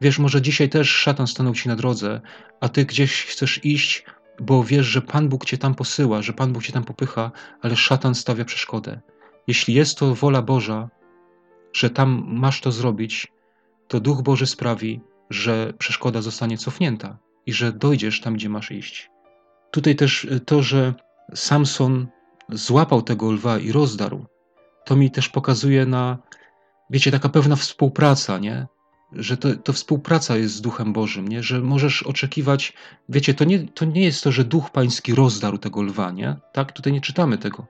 Wiesz, może dzisiaj też szatan stanął ci na drodze, a ty gdzieś chcesz iść, bo wiesz, że Pan Bóg cię tam posyła, że Pan Bóg cię tam popycha, ale szatan stawia przeszkodę. Jeśli jest to wola Boża, że tam masz to zrobić, to Duch Boży sprawi, że przeszkoda zostanie cofnięta i że dojdziesz tam, gdzie masz iść. Tutaj też to, że Samson złapał tego lwa i rozdarł, to mi też pokazuje na, wiecie, taka pewna współpraca, nie? Że to, to współpraca jest z Duchem Bożym, nie? Że możesz oczekiwać, wiecie, to nie, to nie jest to, że Duch Pański rozdarł tego lwa, nie? Tak, tutaj nie czytamy tego.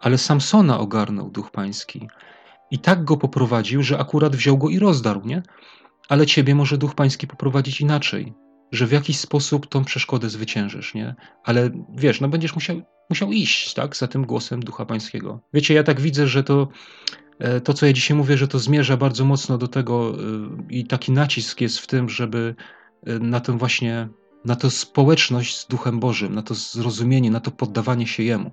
Ale Samsona ogarnął Duch Pański i tak go poprowadził, że akurat wziął go i rozdarł, nie? Ale ciebie może Duch Pański poprowadzić inaczej, że w jakiś sposób tą przeszkodę zwyciężysz, nie? Ale wiesz, no będziesz musiał, musiał iść, tak, za tym głosem Ducha Pańskiego. Wiecie, ja tak widzę, że to, e, to co ja dzisiaj mówię, że to zmierza bardzo mocno do tego e, i taki nacisk jest w tym, żeby e, na tę właśnie, na tę społeczność z Duchem Bożym, na to zrozumienie, na to poddawanie się Jemu.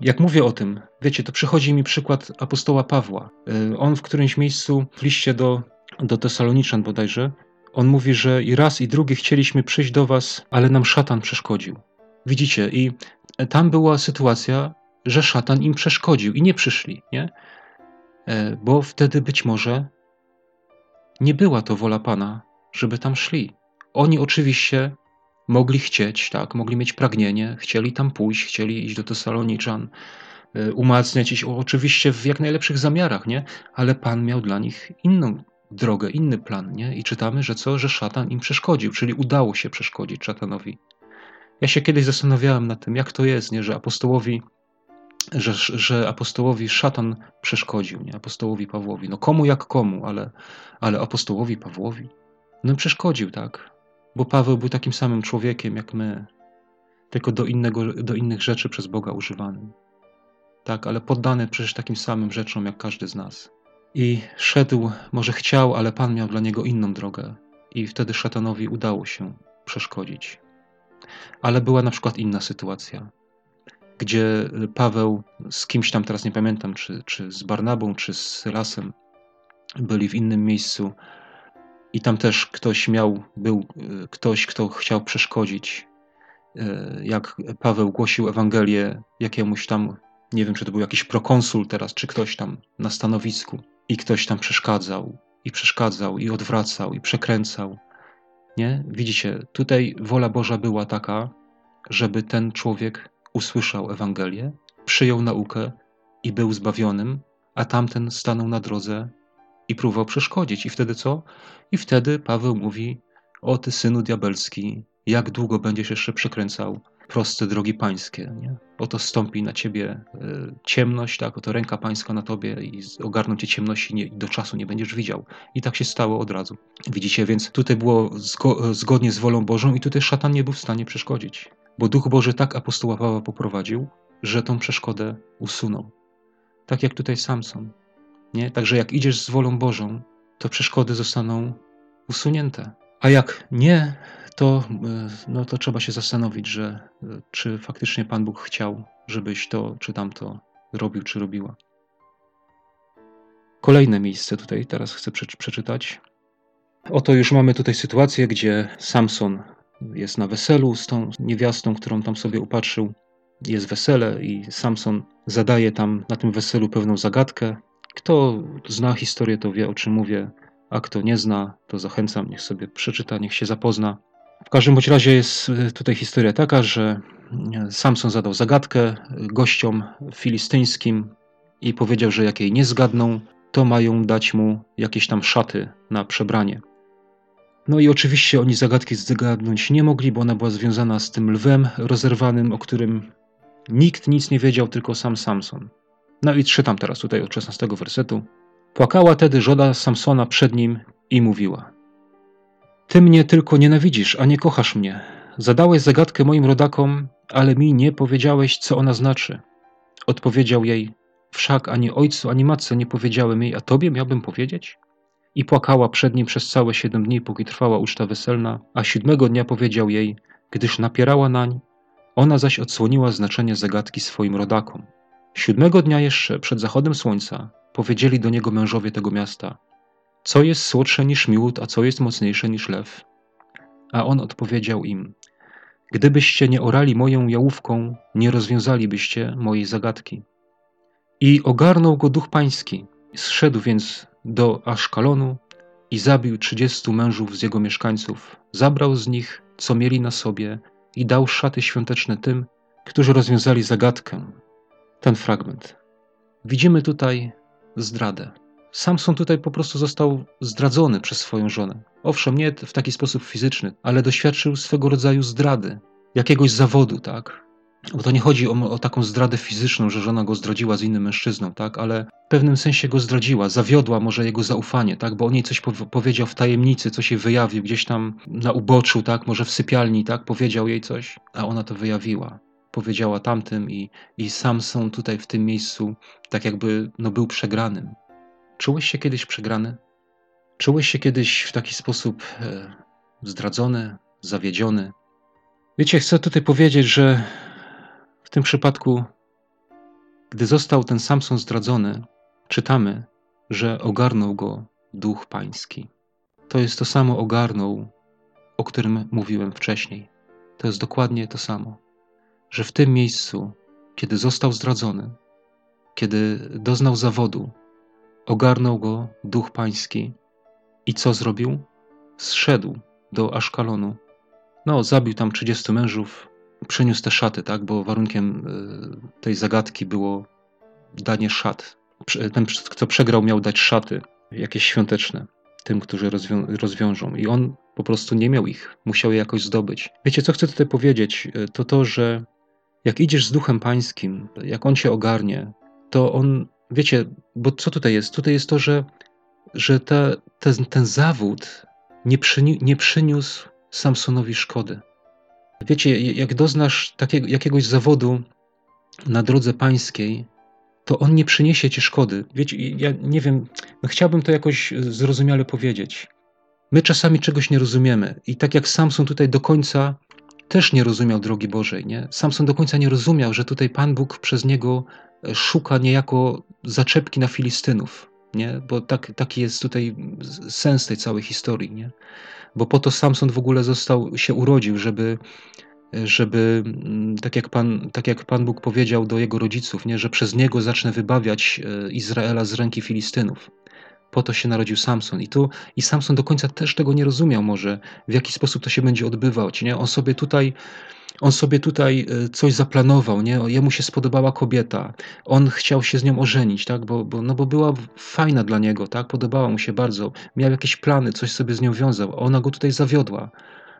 Jak mówię o tym, wiecie, to przychodzi mi przykład apostoła Pawła. On w którymś miejscu w liście do, do Tesaloniczan bodajże on mówi, że i raz, i drugi chcieliśmy przyjść do was, ale nam szatan przeszkodził. Widzicie, i tam była sytuacja, że szatan im przeszkodził i nie przyszli, nie? E, bo wtedy być może nie była to wola Pana, żeby tam szli. Oni oczywiście mogli chcieć, tak, mogli mieć pragnienie, chcieli tam pójść, chcieli iść do Tesaloniczan, e, umacniać ich, oczywiście w jak najlepszych zamiarach, nie? Ale Pan miał dla nich inną drogę, inny plan, nie? I czytamy, że co? Że szatan im przeszkodził, czyli udało się przeszkodzić szatanowi. Ja się kiedyś zastanawiałem nad tym, jak to jest, nie? Że apostołowi, że, że apostołowi szatan przeszkodził, nie? Apostołowi Pawłowi. No komu jak komu, ale, ale apostołowi Pawłowi. No przeszkodził, tak? Bo Paweł był takim samym człowiekiem jak my, tylko do, innego, do innych rzeczy przez Boga używanym. Tak, ale poddany przecież takim samym rzeczom jak każdy z nas. I szedł, może chciał, ale Pan miał dla niego inną drogę, i wtedy szatanowi udało się przeszkodzić. Ale była na przykład inna sytuacja, gdzie Paweł z kimś tam, teraz nie pamiętam, czy, czy z Barnabą, czy z Sylasem, byli w innym miejscu, i tam też ktoś miał, był ktoś, kto chciał przeszkodzić. E, jak Paweł głosił Ewangelię jakiemuś tam, nie wiem, czy to był jakiś prokonsul teraz, czy ktoś tam na stanowisku i ktoś tam przeszkadzał, i przeszkadzał, i odwracał, i przekręcał. Nie? Widzicie, tutaj wola Boża była taka, żeby ten człowiek usłyszał Ewangelię, przyjął naukę i był zbawionym, a tamten stanął na drodze i próbował przeszkodzić. I wtedy co? I wtedy Paweł mówi: O ty synu diabelski, jak długo będziesz jeszcze przekręcał proste drogi pańskie. Nie? Oto stąpi na ciebie e, ciemność, tak? oto ręka pańska na tobie i ogarną cię ciemności i do czasu nie będziesz widział. I tak się stało od razu. Widzicie, więc tutaj było zgo zgodnie z wolą Bożą i tutaj szatan nie był w stanie przeszkodzić. Bo Duch Boży tak apostoła Pawła poprowadził, że tą przeszkodę usunął. Tak jak tutaj Samson. Nie? Także jak idziesz z wolą Bożą, to przeszkody zostaną usunięte. A jak nie, to, e, no to trzeba się zastanowić, że e, czy faktycznie Pan Bóg chciał, żebyś to czy tamto robił, czy robiła. Kolejne miejsce tutaj teraz chcę przeczytać. Oto już mamy tutaj sytuację, gdzie Samson jest na weselu z tą niewiastą, którą tam sobie upatrzył. Jest wesele i Samson zadaje tam na tym weselu pewną zagadkę. Kto zna historię, to wie o czym mówię, a kto nie zna, to zachęcam, niech sobie przeczyta, niech się zapozna. W każdym bądź razie jest e, tutaj historia taka, że e, Samson zadał zagadkę gościom filistyńskim i powiedział, że jak jej nie zgadną, to mają dać mu jakieś tam szaty na przebranie. No i oczywiście oni zagadki zgadnąć nie mogli, bo ona była związana z tym lwem rozerwanym, o którym nikt nic nie wiedział, tylko sam Samson. No i czytam teraz tutaj od 16 wersetu. Płakała tedy żona Samsona przed nim i mówiła: Ty mnie tylko nienawidzisz, a nie kochasz mnie. Zadałeś zagadkę moim rodakom, ale mi nie powiedziałeś, co ona znaczy. Odpowiedział jej: Wszak ani ojcu, ani matce nie powiedziałem jej, a tobie miałbym powiedzieć? I płakała przed nim przez całe siedem dni, póki trwała uczta weselna, a siódmego dnia powiedział jej, gdyż napierała nań, ona zaś odsłoniła znaczenie zagadki swoim rodakom. Siódmego dnia jeszcze, przed zachodem słońca, powiedzieli do niego mężowie tego miasta: Co jest słodsze niż miód, a co jest mocniejsze niż lew? A on odpowiedział im: Gdybyście nie orali moją jałówką, nie rozwiązalibyście mojej zagadki. I ogarnął go duch pański. Zszedł więc do Aszkalonu i zabił trzydziestu mężów z jego mieszkańców. Zabrał z nich, co mieli na sobie, i dał szaty świąteczne tym, którzy rozwiązali zagadkę. Ten fragment. Widzimy tutaj zdradę. Samson tutaj po prostu został zdradzony przez swoją żonę. Owszem, nie w taki sposób fizyczny, ale doświadczył swego rodzaju zdrady, jakiegoś zawodu, tak? Bo to nie chodzi o, o, taką zdradę fizyczną, że żona go zdradziła z innym mężczyzną, tak? Ale w pewnym sensie go zdradziła, zawiodła może jego zaufanie, tak? Bo o niej coś powiedział w tajemnicy, coś jej wyjawił gdzieś tam na uboczu, tak? Może w sypialni, tak? Powiedział jej coś, a ona to wyjawiła. Powiedziała tamtym i, i Samson tutaj w tym miejscu tak jakby no, był przegranym. Czułeś się kiedyś przegrany? Czułeś się kiedyś w taki sposób e, zdradzony, zawiedziony? Wiecie, chcę tutaj powiedzieć, że w tym przypadku, gdy został ten Samson zdradzony, czytamy, że ogarnął go duch pański. To jest to samo ogarnął, o którym mówiłem wcześniej. To jest dokładnie to samo, że w tym miejscu, kiedy został zdradzony, kiedy doznał zawodu, ogarnął go duch pański i co zrobił? Zszedł do Aszkalonu. No, zabił tam 30 mężów, przeniósł te szaty, tak? Bo warunkiem e, tej zagadki było danie szat. Ten, kto przegrał, miał dać szaty, jakieś świąteczne, tym, którzy rozwią rozwiążą. I on po prostu nie miał ich, musiał je jakoś zdobyć. Wiecie, co chcę tutaj powiedzieć? E, to to, że jak idziesz z duchem pańskim, jak on cię ogarnie, to on, wiecie, bo co tutaj jest? Tutaj jest to, że, że te, ten, ten zawód nie, przyni nie przyniósł Samsonowi szkody. Wiecie, jak doznasz takiego, jakiegoś zawodu na drodze pańskiej, to on nie przyniesie ci szkody. Wiecie, ja nie wiem, no chciałbym to jakoś zrozumiale powiedzieć. My czasami czegoś nie rozumiemy i tak jak Samson tutaj do końca też nie rozumiał drogi Bożej, nie? Samson do końca nie rozumiał, że tutaj Pan Bóg przez niego e, szuka niejako zaczepki na Filistynów, nie? Bo tak, taki jest tutaj sens tej całej historii, nie? bo po to Samson w ogóle został, się urodził, żeby, żeby mm, tak, jak Pan, tak jak Pan Bóg powiedział do jego rodziców, nie, że przez niego zacznę wybawiać e, Izraela z ręki Filistynów. Po to się narodził Samson. I, tu, I Samson do końca też tego nie rozumiał może, w jaki sposób to się będzie odbywać. Nie? On sobie tutaj on sobie tutaj e, coś zaplanował, nie? Jemu się spodobała kobieta. On chciał się z nią ożenić, tak? Bo, bo, no bo była fajna dla niego, tak? Podobała mu się bardzo. Miał jakieś plany, coś sobie z nią wiązał. Ona go tutaj zawiodła.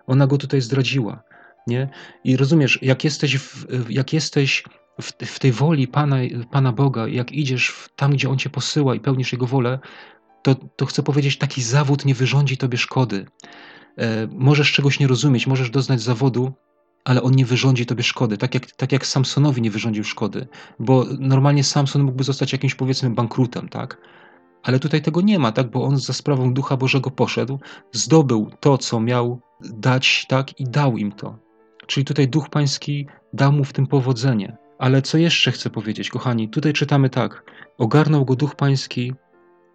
Ona go tutaj zdradziła, nie? I rozumiesz, jak jesteś w, jak jesteś w, w tej woli Pana, Pana Boga, jak idziesz tam, gdzie On cię posyła i pełnisz Jego wolę, to, to chcę powiedzieć, taki zawód nie wyrządzi tobie szkody. E, możesz czegoś nie rozumieć, możesz doznać zawodu, ale on nie wyrządzi tobie szkody, tak jak, tak jak Samsonowi nie wyrządził szkody, bo normalnie Samson mógłby zostać jakimś powiedzmy bankrutem, tak? Ale tutaj tego nie ma, tak? Bo on za sprawą Ducha Bożego poszedł, zdobył to, co miał dać, tak? I dał im to. Czyli tutaj Duch Pański dał mu w tym powodzenie. Ale co jeszcze chcę powiedzieć, kochani? Tutaj czytamy tak. Ogarnął go Duch Pański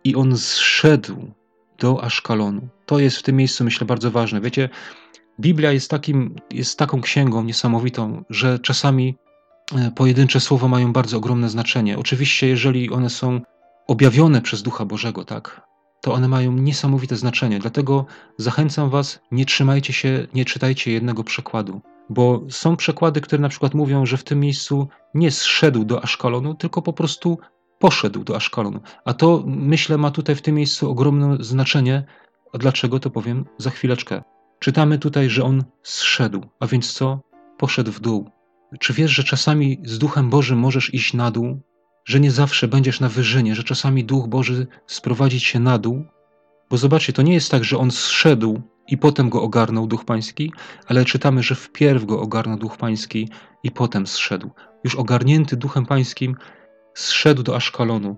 i on zszedł do Aszkalonu. To jest w tym miejscu, myślę, bardzo ważne. Wiecie, Biblia jest, takim, jest taką księgą niesamowitą, że czasami e, pojedyncze słowa mają bardzo ogromne znaczenie. Oczywiście, jeżeli one są objawione przez Ducha Bożego, tak, to one mają niesamowite znaczenie. Dlatego zachęcam Was, nie trzymajcie się, nie czytajcie jednego przekładu, bo są przekłady, które na przykład mówią, że w tym miejscu nie zszedł do Aszkalonu, tylko po prostu poszedł do Aszkalonu. A to myślę ma tutaj w tym miejscu ogromne znaczenie. A dlaczego to powiem za chwileczkę. Czytamy tutaj, że on zszedł, a więc co? Poszedł w dół. Czy wiesz, że czasami z Duchem Bożym możesz iść na dół? że nie zawsze będziesz na wyżynie, że czasami Duch Boży sprowadzi cię na dół, bo zobaczcie, to nie jest tak, że on zszedł i potem go ogarnął Duch Pański, ale czytamy, że wpierw go ogarnął Duch Pański i potem zszedł. Już ogarnięty Duchem Pańskim zszedł do Aszkalonu.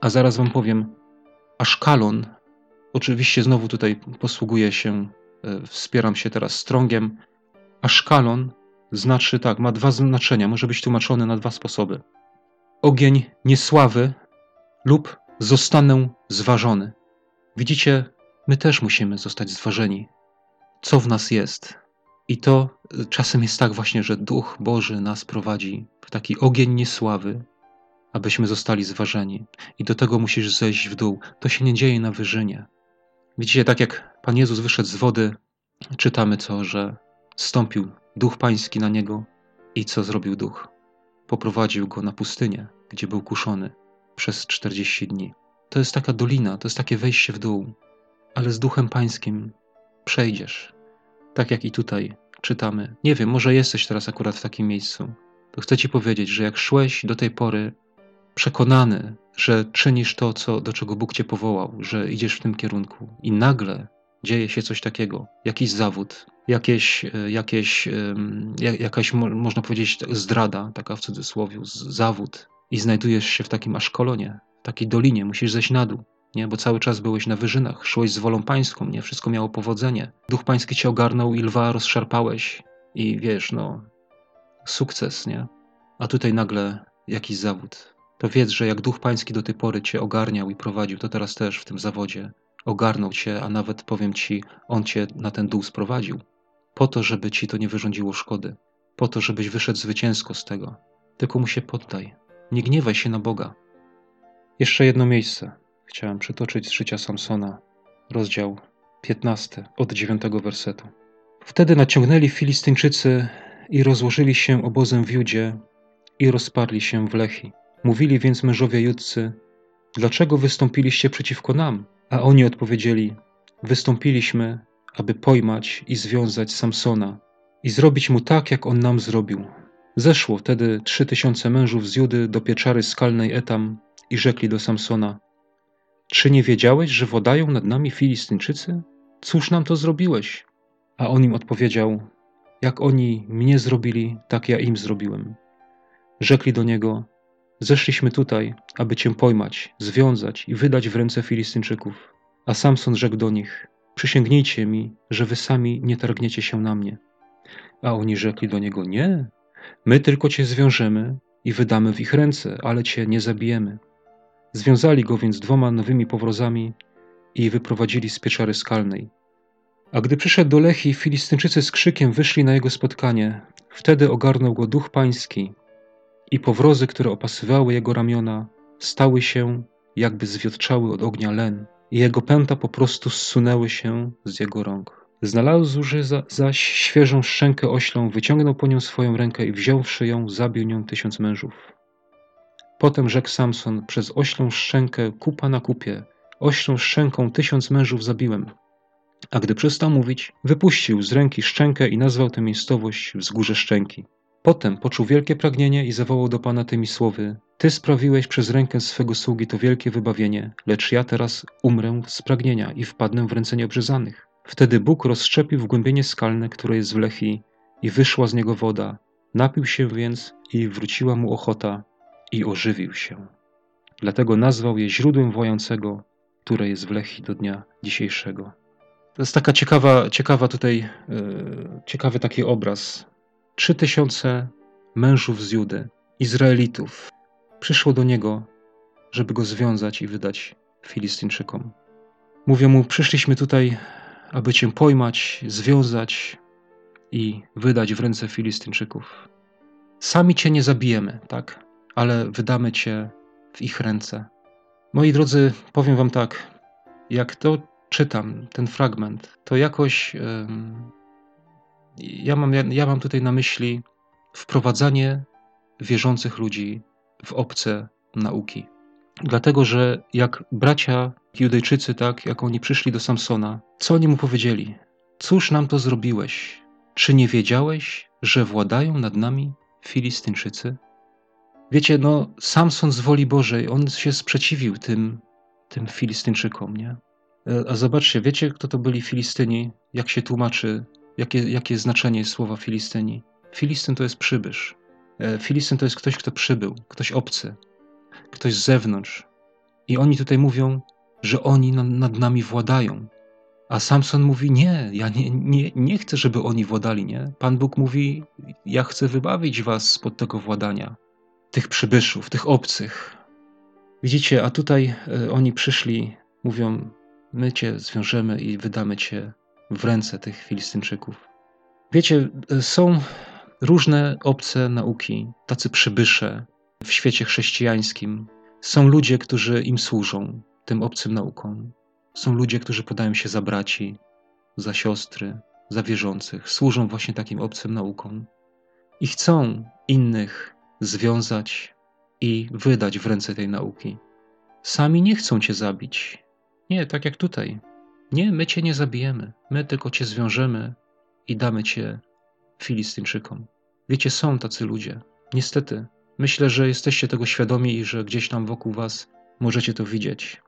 A zaraz wam powiem, Aszkalon, oczywiście znowu tutaj posługuję się, e, wspieram się teraz strągiem, Aszkalon znaczy tak, ma dwa znaczenia, może być tłumaczony na dwa sposoby. Ogień niesławy lub zostanę zważony. Widzicie, my też musimy zostać zważeni, co w nas jest. I to y, czasem jest tak właśnie, że Duch Boży nas prowadzi w taki ogień niesławy, abyśmy zostali zważeni. I do tego musisz zejść w dół. To się nie dzieje na wyżynie. Widzicie, tak jak Pan Jezus wyszedł z wody, czytamy co, że stąpił Duch Pański na niego i co zrobił Duch? Poprowadził go na pustynię, gdzie był kuszony przez 40 dni. To jest taka dolina, to jest takie wejście w dół, ale z Duchem Pańskim przejdziesz. Tak jak i tutaj czytamy. Nie wiem, może jesteś teraz akurat w takim miejscu. To chcę Ci powiedzieć, że jak szłeś do tej pory przekonany, że czynisz to, co, do czego Bóg Cię powołał, że idziesz w tym kierunku i nagle dzieje się coś takiego, jakiś zawód, jakieś, e, jakieś, jakaś, można powiedzieć, zdrada, taka w cudzysłowie, zawód i znajdujesz się w takim aszkolonie, w takiej dolinie, musisz zejść na dół, nie? bo cały czas byłeś na wyżynach, szłeś z wolą pańską, nie? wszystko miało powodzenie. Duch pański cię ogarnął i lwa rozszarpałeś i wiesz, no, sukces, nie? A tutaj nagle jakiś zawód. To wiedz, że jak Duch Pański do tej pory cię ogarniał i prowadził, to teraz też w tym zawodzie ogarnął cię, a nawet powiem ci, on cię na ten dół sprowadził. Po to, żeby ci to nie wyrządziło szkody. Po to, żebyś wyszedł zwycięsko z tego. Tylko mu się poddaj. Nie gniewaj się na Boga. Jeszcze jedno miejsce chciałem przytoczyć z życia Samsona, rozdział 15 od 9 wersetu. Wtedy naciągnęli Filistyńczycy i rozłożyli się obozem w Judzie i rozparli się w Lechi. Mówili więc mężowie judcy, dlaczego wystąpiliście przeciwko nam? A oni odpowiedzieli, wystąpiliśmy, aby pojmać i związać Samsona i zrobić mu tak, jak on nam zrobił. Zeszło wtedy trzy tysiące mężów z Judy do pieczary skalnej Etam i rzekli do Samsona: Czy nie wiedziałeś, że wodają nad nami Filistyńczycy? Cóż nam to zrobiłeś? A on im odpowiedział: Jak oni mnie zrobili, tak ja im zrobiłem. Rzekli do niego: Zeszliśmy tutaj, aby cię pojmać, związać i wydać w ręce Filistyńczyków. A Samson rzekł do nich: Przysięgnijcie mi, że wy sami nie targniecie się na mnie. A oni rzekli do niego: Nie, my tylko cię zwiążemy i wydamy w ich ręce, ale cię nie zabijemy. Związali go więc dwoma nowymi powrozami i wyprowadzili z pieczary skalnej. A gdy przyszedł do Lechi, Filistynczycy z krzykiem wyszli na jego spotkanie. Wtedy ogarnął go duch pański i powrozy, które opasywały jego ramiona, stały się, jakby zwiotczały od ognia len, i jego pęta po prostu zsunęły się z jego rąk. Znalazłszy za, zaś świeżą szczękę oślą, wyciągnął po nią swoją rękę i wziąwszy ją, zabił nią tysiąc mężów. Potem rzekł Samson, przez oślą szczękę kupa na kupie, oślą szczęką tysiąc mężów zabiłem. A gdy przestał mówić, wypuścił z ręki szczękę i nazwał tę miejscowość Wzgórze Szczęki. Potem poczuł wielkie pragnienie i zawołał do Pana tymi słowy: Ty sprawiłeś przez rękę swego sługi to wielkie wybawienie, lecz ja teraz umrę z pragnienia i wpadnę w ręce nieobrzezanych. Wtedy Bóg rozszczepił wgłębienie skalne, które jest w Lechi, i wyszła z niego woda. Napił się więc i wróciła mu ochota i ożywił się. Dlatego nazwał je źródłem wojącego, które jest w Lechi do dnia dzisiejszego. To jest taka ciekawa, ciekawa tutaj, yy, ciekawy taki obraz Trzy tysiące mężów z Judy, Izraelitów, przyszło do niego, żeby go związać i wydać Filistyńczykom. Mówią mu: Przyszliśmy tutaj, aby cię pojmać, związać i wydać w ręce Filistyńczyków. Sami cię nie zabijemy, tak, ale wydamy cię w ich ręce. Moi drodzy, powiem wam tak, jak to czytam, ten fragment, to jakoś ja mam, ja mam tutaj na myśli wprowadzanie wierzących ludzi w obce nauki. Dlatego, że jak bracia Judejczycy, tak, jak oni przyszli do Samsona, co oni mu powiedzieli? Cóż nam to zrobiłeś? Czy nie wiedziałeś, że władają nad nami Filistyńczycy? Wiecie, no, Samson z woli Bożej, on się sprzeciwił tym, tym Filistynczykom, nie? E, a zobaczcie, wiecie, kto to byli Filistyni? Jak się tłumaczy, jakie, jakie znaczenie jest słowa Filistyni? Filistyn to jest przybysz. E, Filistyn to jest ktoś, kto przybył, ktoś obcy, ktoś z zewnątrz. I oni tutaj mówią, że oni nad nami władają. A Samson mówi: Nie, ja nie, nie, nie chcę, żeby oni władali, nie? Pan Bóg mówi: Ja chcę wybawić was spod tego władania, tych przybyszów, tych obcych. Widzicie, a tutaj e, oni przyszli, mówią: My cię zwiążemy i wydamy cię w ręce tych Filistynczyków. Wiecie, e, są różne obce nauki, tacy przybysze w świecie chrześcijańskim. Są ludzie, którzy im służą, tym obcym naukom. Są ludzie, którzy podają się za braci, za siostry, za wierzących, służą właśnie takim obcym naukom i chcą innych związać i wydać w ręce tej nauki. Sami nie chcą cię zabić. Nie, tak jak tutaj. Nie, my cię nie zabijemy. My tylko cię zwiążemy i damy cię Filistynczykom. Wiecie, są tacy ludzie. Niestety. Myślę, że jesteście tego świadomi i że gdzieś tam wokół was możecie to widzieć.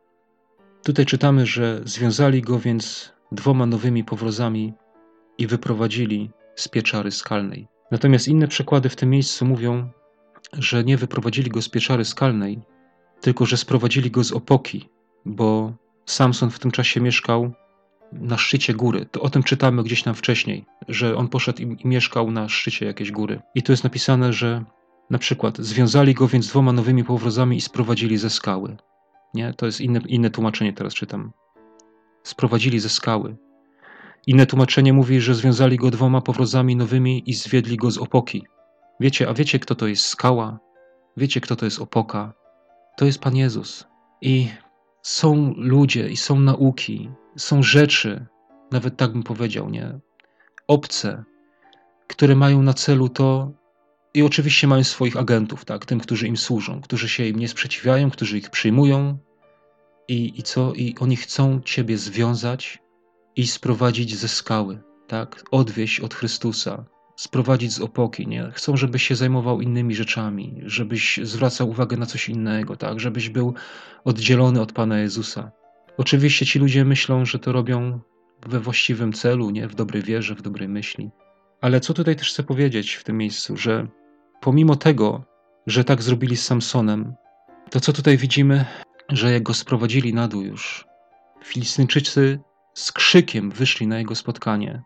Tutaj czytamy, że związali go więc dwoma nowymi powrozami i wyprowadzili z pieczary skalnej. Natomiast inne przekłady w tym miejscu mówią, że nie wyprowadzili go z pieczary skalnej, tylko że sprowadzili go z opoki, bo Samson w tym czasie mieszkał na szczycie góry. To o tym czytamy gdzieś tam wcześniej, że on poszedł i, mieszkał na szczycie jakiejś góry. I tu jest napisane, że na przykład związali go więc dwoma nowymi powrozami i sprowadzili ze skały. Nie? To jest inne, inne tłumaczenie, teraz czytam. Sprowadzili ze skały. Inne tłumaczenie mówi, że związali go dwoma powrozami nowymi i zwiedli go z opoki. Wiecie, a wiecie, kto to jest skała? Wiecie, kto to jest opoka? To jest Pan Jezus. I są ludzie, i są nauki, są rzeczy, nawet tak bym powiedział, nie? Obce, które mają na celu to, i oczywiście mają swoich agentów, tak, tym, którzy im służą, którzy się im nie sprzeciwiają, którzy ich przyjmują i, i co? I oni chcą Ciebie związać i sprowadzić ze skały, tak, odwieźć od Chrystusa, sprowadzić z opoki, nie? Chcą, żebyś się zajmował innymi rzeczami, żebyś zwracał uwagę na coś innego, tak, żebyś był oddzielony od Pana Jezusa. Oczywiście ci ludzie myślą, że to robią we właściwym celu, nie? W dobrej wierze, w dobrej myśli. Ale co tutaj też chcę powiedzieć w tym miejscu, że pomimo tego, że tak zrobili z Samsonem, to co tutaj widzimy, że jak go sprowadzili na dół już, Filistynczycy z krzykiem wyszli na jego spotkanie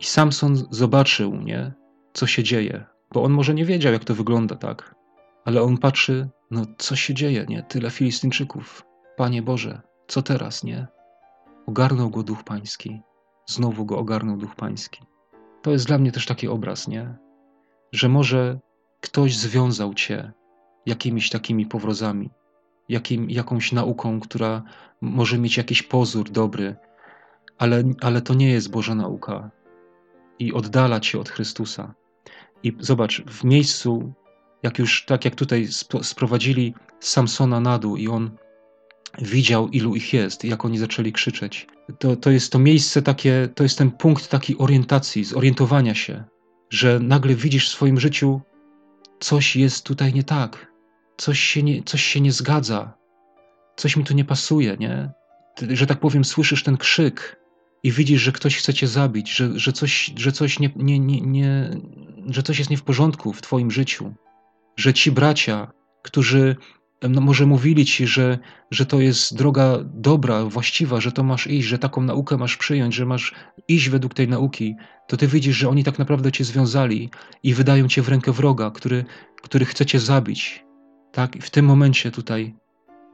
i Samson zobaczył, nie, co się dzieje, bo on może nie wiedział, jak to wygląda, tak, ale on patrzy, no co się dzieje, nie, tyle Filistynczyków, Panie Boże, co teraz, nie? Ogarnął go duch pański, znowu go ogarnął duch pański. To jest dla mnie też taki obraz, nie? Że może ktoś związał cię jakimiś takimi powrozami, jakim, jakąś nauką, która może mieć jakiś pozór dobry, ale, ale to nie jest Boża nauka i oddala cię od Chrystusa. I zobacz, w miejscu, jak już tak jak tutaj sprowadzili Samsona na dół i on widział, ilu ich jest, jak oni zaczęli krzyczeć. To, to jest to miejsce takie, to jest ten punkt takiej orientacji, zorientowania się, że nagle widzisz w swoim życiu, coś jest tutaj nie tak, coś się nie, coś się nie zgadza, coś mi tu nie pasuje, nie? Że tak powiem, słyszysz ten krzyk i widzisz, że ktoś chce cię zabić, że, że, coś, że, coś nie, nie, nie, nie, że coś jest nie w porządku w twoim życiu, że ci bracia, którzy no może mówili ci, że, że to jest droga dobra, właściwa, że to masz iść, że taką naukę masz przyjąć, że masz iść według tej nauki, to ty widzisz, że oni tak naprawdę cię związali i wydają cię w rękę wroga, który, który chce cię zabić. Tak? I w tym momencie tutaj,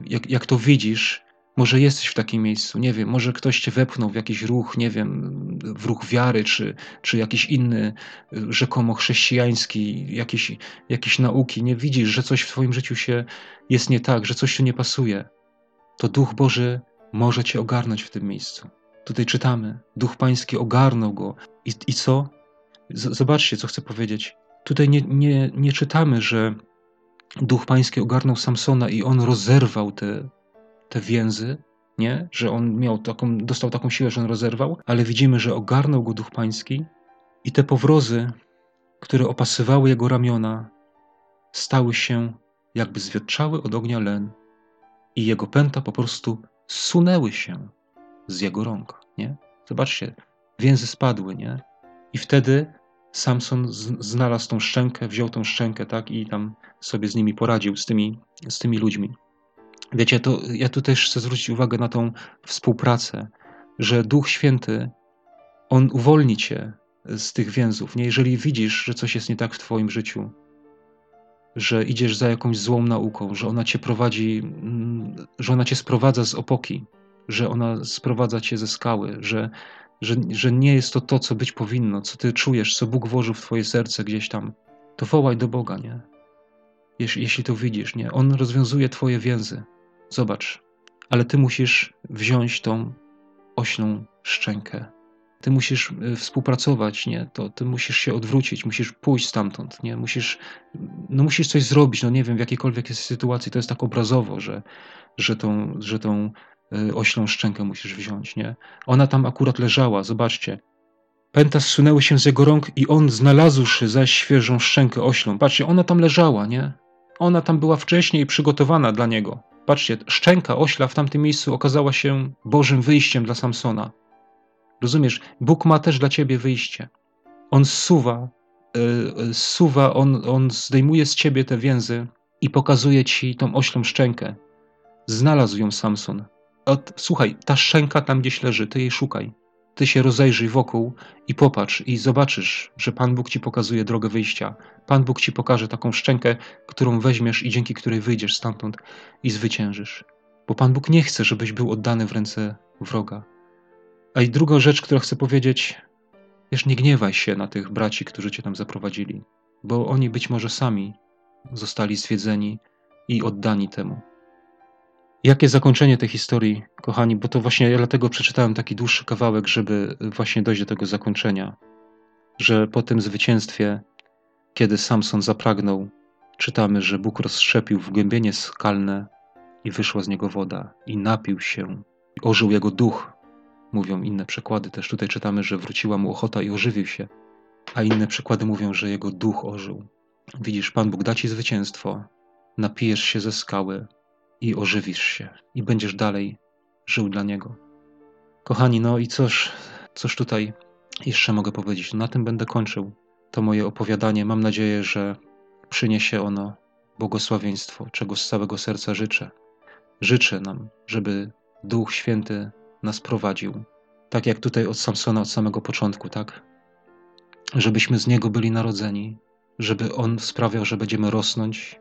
jak, jak to widzisz, może jesteś w takim miejscu, nie wiem, może ktoś cię wepchnął w jakiś ruch, nie wiem, w ruch wiary, czy, czy jakiś inny, rzekomo chrześcijański, jakiś, jakieś nauki. Nie widzisz, że coś w twoim życiu się jest nie tak, że coś tu nie pasuje. To Duch Boży może cię ogarnąć w tym miejscu. Tutaj czytamy, Duch Pański ogarnął go. I, i co? Z, zobaczcie, co chcę powiedzieć. Tutaj nie, nie, nie czytamy, że Duch Pański ogarnął Samsona i on rozerwał te, te więzy, nie? że on miał taką, dostał taką siłę, że on rozerwał, ale widzimy, że ogarnął go duch pański i te powrozy, które opasywały jego ramiona, stały się jakby zwiotczały od ognia len i jego pęta po prostu sunęły się z jego rąk, nie? Zobaczcie, więzy spadły, nie? I wtedy Samson znalazł tą szczękę, wziął tą szczękę, tak, i tam sobie z nimi poradził, z tymi, z tymi ludźmi. Wiecie, to ja tu też chcę zwrócić uwagę na tą współpracę, że Duch Święty, On uwolni cię z tych więzów, nie? Jeżeli widzisz, że coś jest nie tak w twoim życiu, że idziesz za jakąś złą nauką, że ona cię prowadzi, mm, że ona cię sprowadza z opoki, że ona sprowadza cię ze skały, że, że, że nie jest to to, co być powinno, co ty czujesz, co Bóg włożył w twoje serce gdzieś tam, to wołaj do Boga, nie? Jeśli, jeśli to widzisz, nie? On rozwiązuje twoje więzy. Zobacz. Ale ty musisz wziąć tą oślą szczękę. Ty musisz y, współpracować, nie? To ty musisz się odwrócić, musisz pójść stamtąd, nie? Musisz, no musisz coś zrobić, no nie wiem, w jakiejkolwiek jest sytuacji. To jest tak obrazowo, że, że tą, że tą y, oślą szczękę musisz wziąć, nie? Ona tam akurat leżała, zobaczcie. Pęta zsunęły się z jego rąk i on znalazłszy zaś świeżą szczękę oślą. Patrzcie, ona tam leżała, nie? Ona tam była wcześniej przygotowana dla niego. Patrzcie, szczęka ośla w tamtym miejscu okazała się Bożym wyjściem dla Samsona. Rozumiesz? Bóg ma też dla ciebie wyjście. On zsuwa, yy, zsuwa, on, on zdejmuje z ciebie te więzy i pokazuje ci tą oślą szczękę. Znalazł ją Samson. Od, słuchaj, ta szczęka tam gdzieś leży, ty jej szukaj. Ty się rozejrzyj wokół i popatrz i zobaczysz, że Pan Bóg ci pokazuje drogę wyjścia. Pan Bóg ci pokaże taką szczękę, którą weźmiesz i dzięki której wyjdziesz stamtąd i zwyciężysz. Bo Pan Bóg nie chce, żebyś był oddany w ręce wroga. A i druga rzecz, którą chcę powiedzieć, wiesz, nie gniewaj się na tych braci, którzy cię tam zaprowadzili, bo oni być może sami zostali zwiedzeni i oddani temu. Jakie zakończenie tej historii, kochani, bo to właśnie ja dlatego przeczytałem taki dłuższy kawałek, żeby właśnie dojść do tego zakończenia, że po tym zwycięstwie, kiedy Samson zapragnął, czytamy, że Bóg rozszczepił wgłębienie skalne i wyszła z niego woda i napił się. Ożył jego duch, mówią inne przekłady. Też tutaj czytamy, że wróciła mu ochota i ożywił się, a inne przykłady mówią, że jego duch ożył. Widzisz, Pan Bóg da ci zwycięstwo, napijesz się ze skały, i ożywisz się i będziesz dalej żył dla Niego. Kochani, no i cóż, cóż tutaj jeszcze mogę powiedzieć? Na tym będę kończył to moje opowiadanie. Mam nadzieję, że przyniesie ono błogosławieństwo, czego z całego serca życzę. Życzę nam, żeby Duch Święty nas prowadził, tak jak tutaj od Samsona od samego początku, tak? Żebyśmy z Niego byli narodzeni, żeby On sprawiał, że będziemy rosnąć,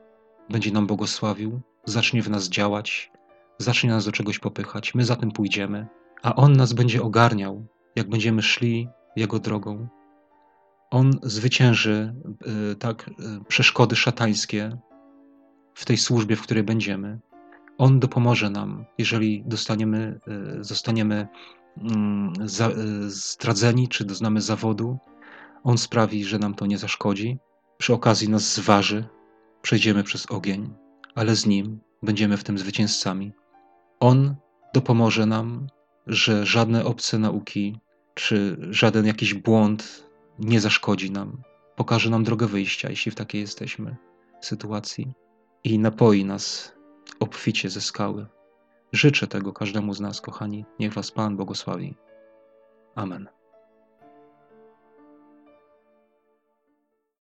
będzie nam błogosławił, zacznie w nas działać, zacznie nas do czegoś popychać, my za tym pójdziemy, a On nas będzie ogarniał, jak będziemy szli Jego drogą. On zwycięży y, tak y, przeszkody szatańskie w tej służbie, w której będziemy. On dopomoże nam, jeżeli dostaniemy, y, zostaniemy mm, zdradzeni, czy doznamy zawodu. On sprawi, że nam to nie zaszkodzi. Przy okazji nas zważy, przejdziemy przez ogień ale z Nim będziemy w tym zwycięzcami. On dopomoże nam, że żadne obce nauki czy żaden jakiś błąd nie zaszkodzi nam. Pokaże nam drogę wyjścia, jeśli w takiej jesteśmy sytuacji i napoi nas obficie ze skały. Życzę tego każdemu z nas, kochani. Niech Was Pan błogosławi. Amen.